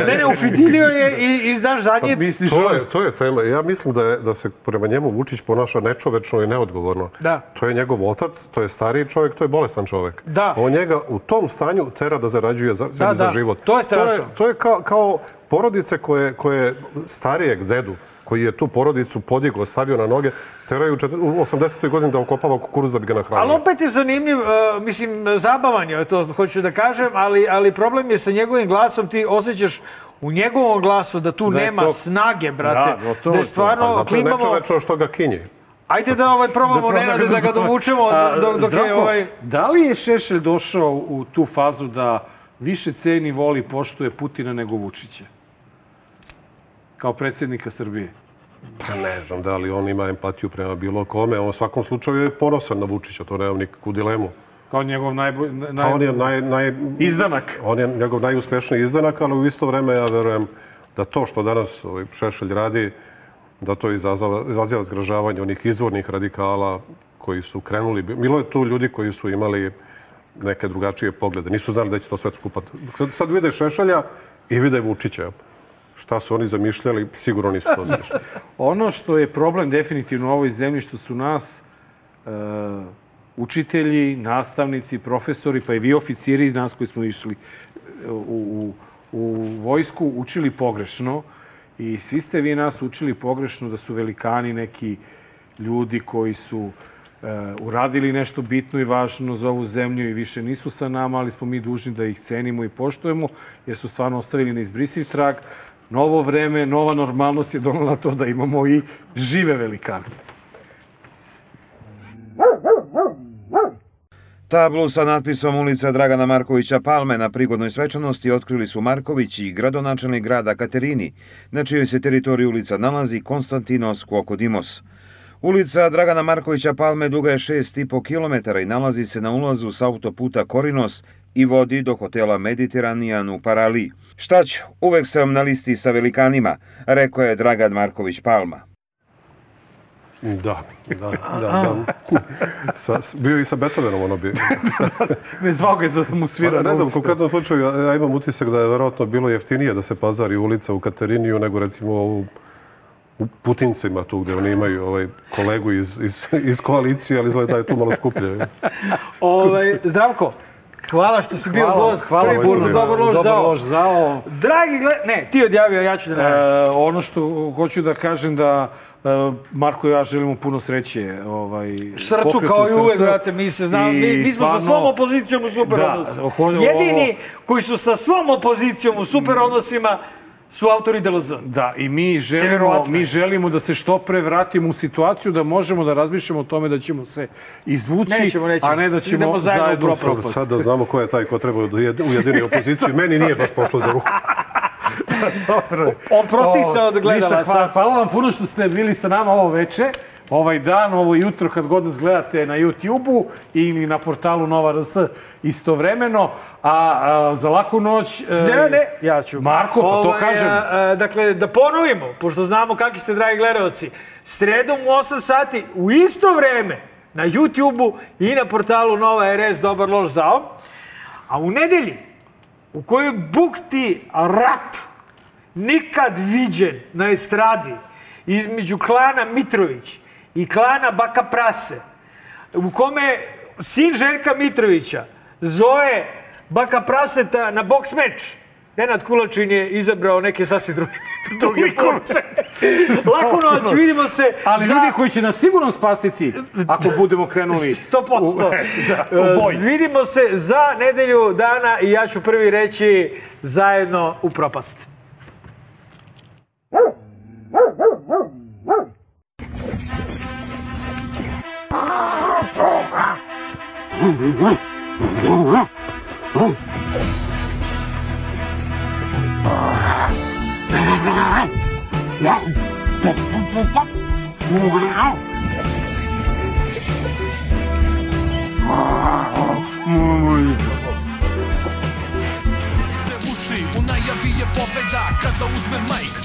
Ne, ne, ufitilio je i, i znaš, zadnje... Misliš, To je, to je tema. Ja mislim da, je, da se prema njemu Vučić ponaša nečovečno i neodgovorno. Da. To je njegov otac, to je stariji čovjek, to je bolestan čovjek. Da. On njega u tom stanju tera da zarađuje za, da. za život. To je strašno. To je, to je kao, kao porodice koje, koje starijeg dedu koji je tu porodicu podigao, stavio na noge, teraju u 80. godini da okopava kukuruz da bi ga nahranio. Ali opet je zanimljiv, uh, mislim, zabavan je, to hoću da kažem, ali, ali problem je sa njegovim glasom, ti osjećaš u njegovom glasu da tu Da nema to- snage, brate. Da, gotovo da je to. stvarno A zato je nečovečno što ga kinje. Ajde da ovaj probamo, Da Nenade, da ga dovučemo dok, dok je ovaj... Da li je Šešelj došao u tu fazu da više ceni, voli, poštuje Putina nego Vučića? Kao predsjednika Srbije. Pa ne znam da li on ima empatiju prema bilo kome. On u svakom slučaju je ponosan na Vučića, to nemam nikakvu dilemu. Kao njegov najbolj... Pa on je naj, naj... Izdanak. On je njegov najuspešniji izdanak, ali u isto vreme ja verujem da to što danas ovaj Šešelj radi, da to izazava, izaziva zgražavanje onih izvornih radikala koji su krenuli. Bilo je tu ljudi koji su imali neke drugačije poglede. Nisu znali da će to sve skupa... Sad vide Šešelja i vide Vučića. Šta su oni zamišljali, sigurno nisu to zamišljali. Ono što je problem definitivno u ovoj zemlji, što su nas e, učitelji, nastavnici, profesori, pa i vi oficiri, nas koji smo išli e, u, u, u vojsku, učili pogrešno. I svi ste vi nas učili pogrešno da su velikani neki ljudi koji su uradili nešto bitno i važno za ovu zemlju i više nisu sa nama, ali smo mi dužni da ih cenimo i poštujemo, jer su stvarno ostavili neizbrisiv trag. Novo vreme, nova normalnost je donala to da imamo i žive velikane. Tablu sa natpisom ulica Dragana Markovića Palme na prigodnoj svečanosti otkrili su Marković i gradonačelnik grada Katerini, na čijoj se teritoriji ulica nalazi Konstantinos Kokodimos. Ulica Dragana Markovića Palme duga je 6,5 km i nalazi se na ulazu s autoputa Korinos i vodi do hotela Mediteranijan u Parali. Šta ću, uvek sam na listi sa velikanima, rekao je Dragan Marković Palma. Da, da, da. da. Sa, bio i sa Beethovenom, ono bi... Ne zvao ga da mu svira Pa, ne na znam, u konkretnom slučaju, ja, ja imam utisak da je verovatno bilo jeftinije da se pazari ulica u Kateriniju nego recimo u, u Putincima tu gde oni imaju ovaj kolegu iz, iz, iz koalicije, ali izgleda da je tu malo skuplje. Ovaj, zdravko, hvala što si bio gost. hvala put puno. Dobar loš Dobar zao. loš zao. Dragi gled... Ne, ti odjavio, ja ću da E, najavim. ono što hoću da kažem da e, Marko i ja želimo puno sreće ovaj, Srcu kao i uvek, brate, mi se znamo, mi, I mi smo sa stvarno- svom opozicijom u super Da, odnosima. Jedini ovo- koji su sa svom opozicijom u super odnosima su autori DLZ. Da, i mi želimo, mi želimo da se što pre vratimo u situaciju da možemo da razmišljamo o tome da ćemo se izvući, Nećemo, nećemo. a ne da ćemo Idemo zajedno u zajedno propast. Dobro, sad da znamo ko je taj ko treba da ujed- ujedini opoziciju. Meni nije baš pošlo za ruku. Dobro. Oprosti se od gledalaca. hvala, hvala vam puno što ste bili sa nama ovo veče, ovaj dan, ovo jutro kad god nas gledate na YouTube-u ili na portalu Nova RS istovremeno, a, a za laku noć... e, Ne, ne, ja ću. Marko, pa to Ovaj, kažem. a, a, dakle, da ponovimo, pošto znamo kakvi ste, dragi gledalci, sredom u 8 sati, u isto vreme, na YouTube-u i na portalu Nova RS Dobar loš zao, a u nedelji, u kojoj bukti rat nikad viđen na estradi između klana Mitrović i klana Baka Prase, u kome sin Željka Mitrovića zove Baka Praseta na boks meč. Nenad Kulačin je izabrao neke sasvim druge, druge kurce. Laku noć, vidimo se Ali za... ljudi koji će nas sigurno spasiti ako budemo krenuli 100%. u, da, u boj. E, Vidimo se za nedelju dana i ja ću prvi reći zajedno u propast. te uši U najavi je pobeda kada uzme majk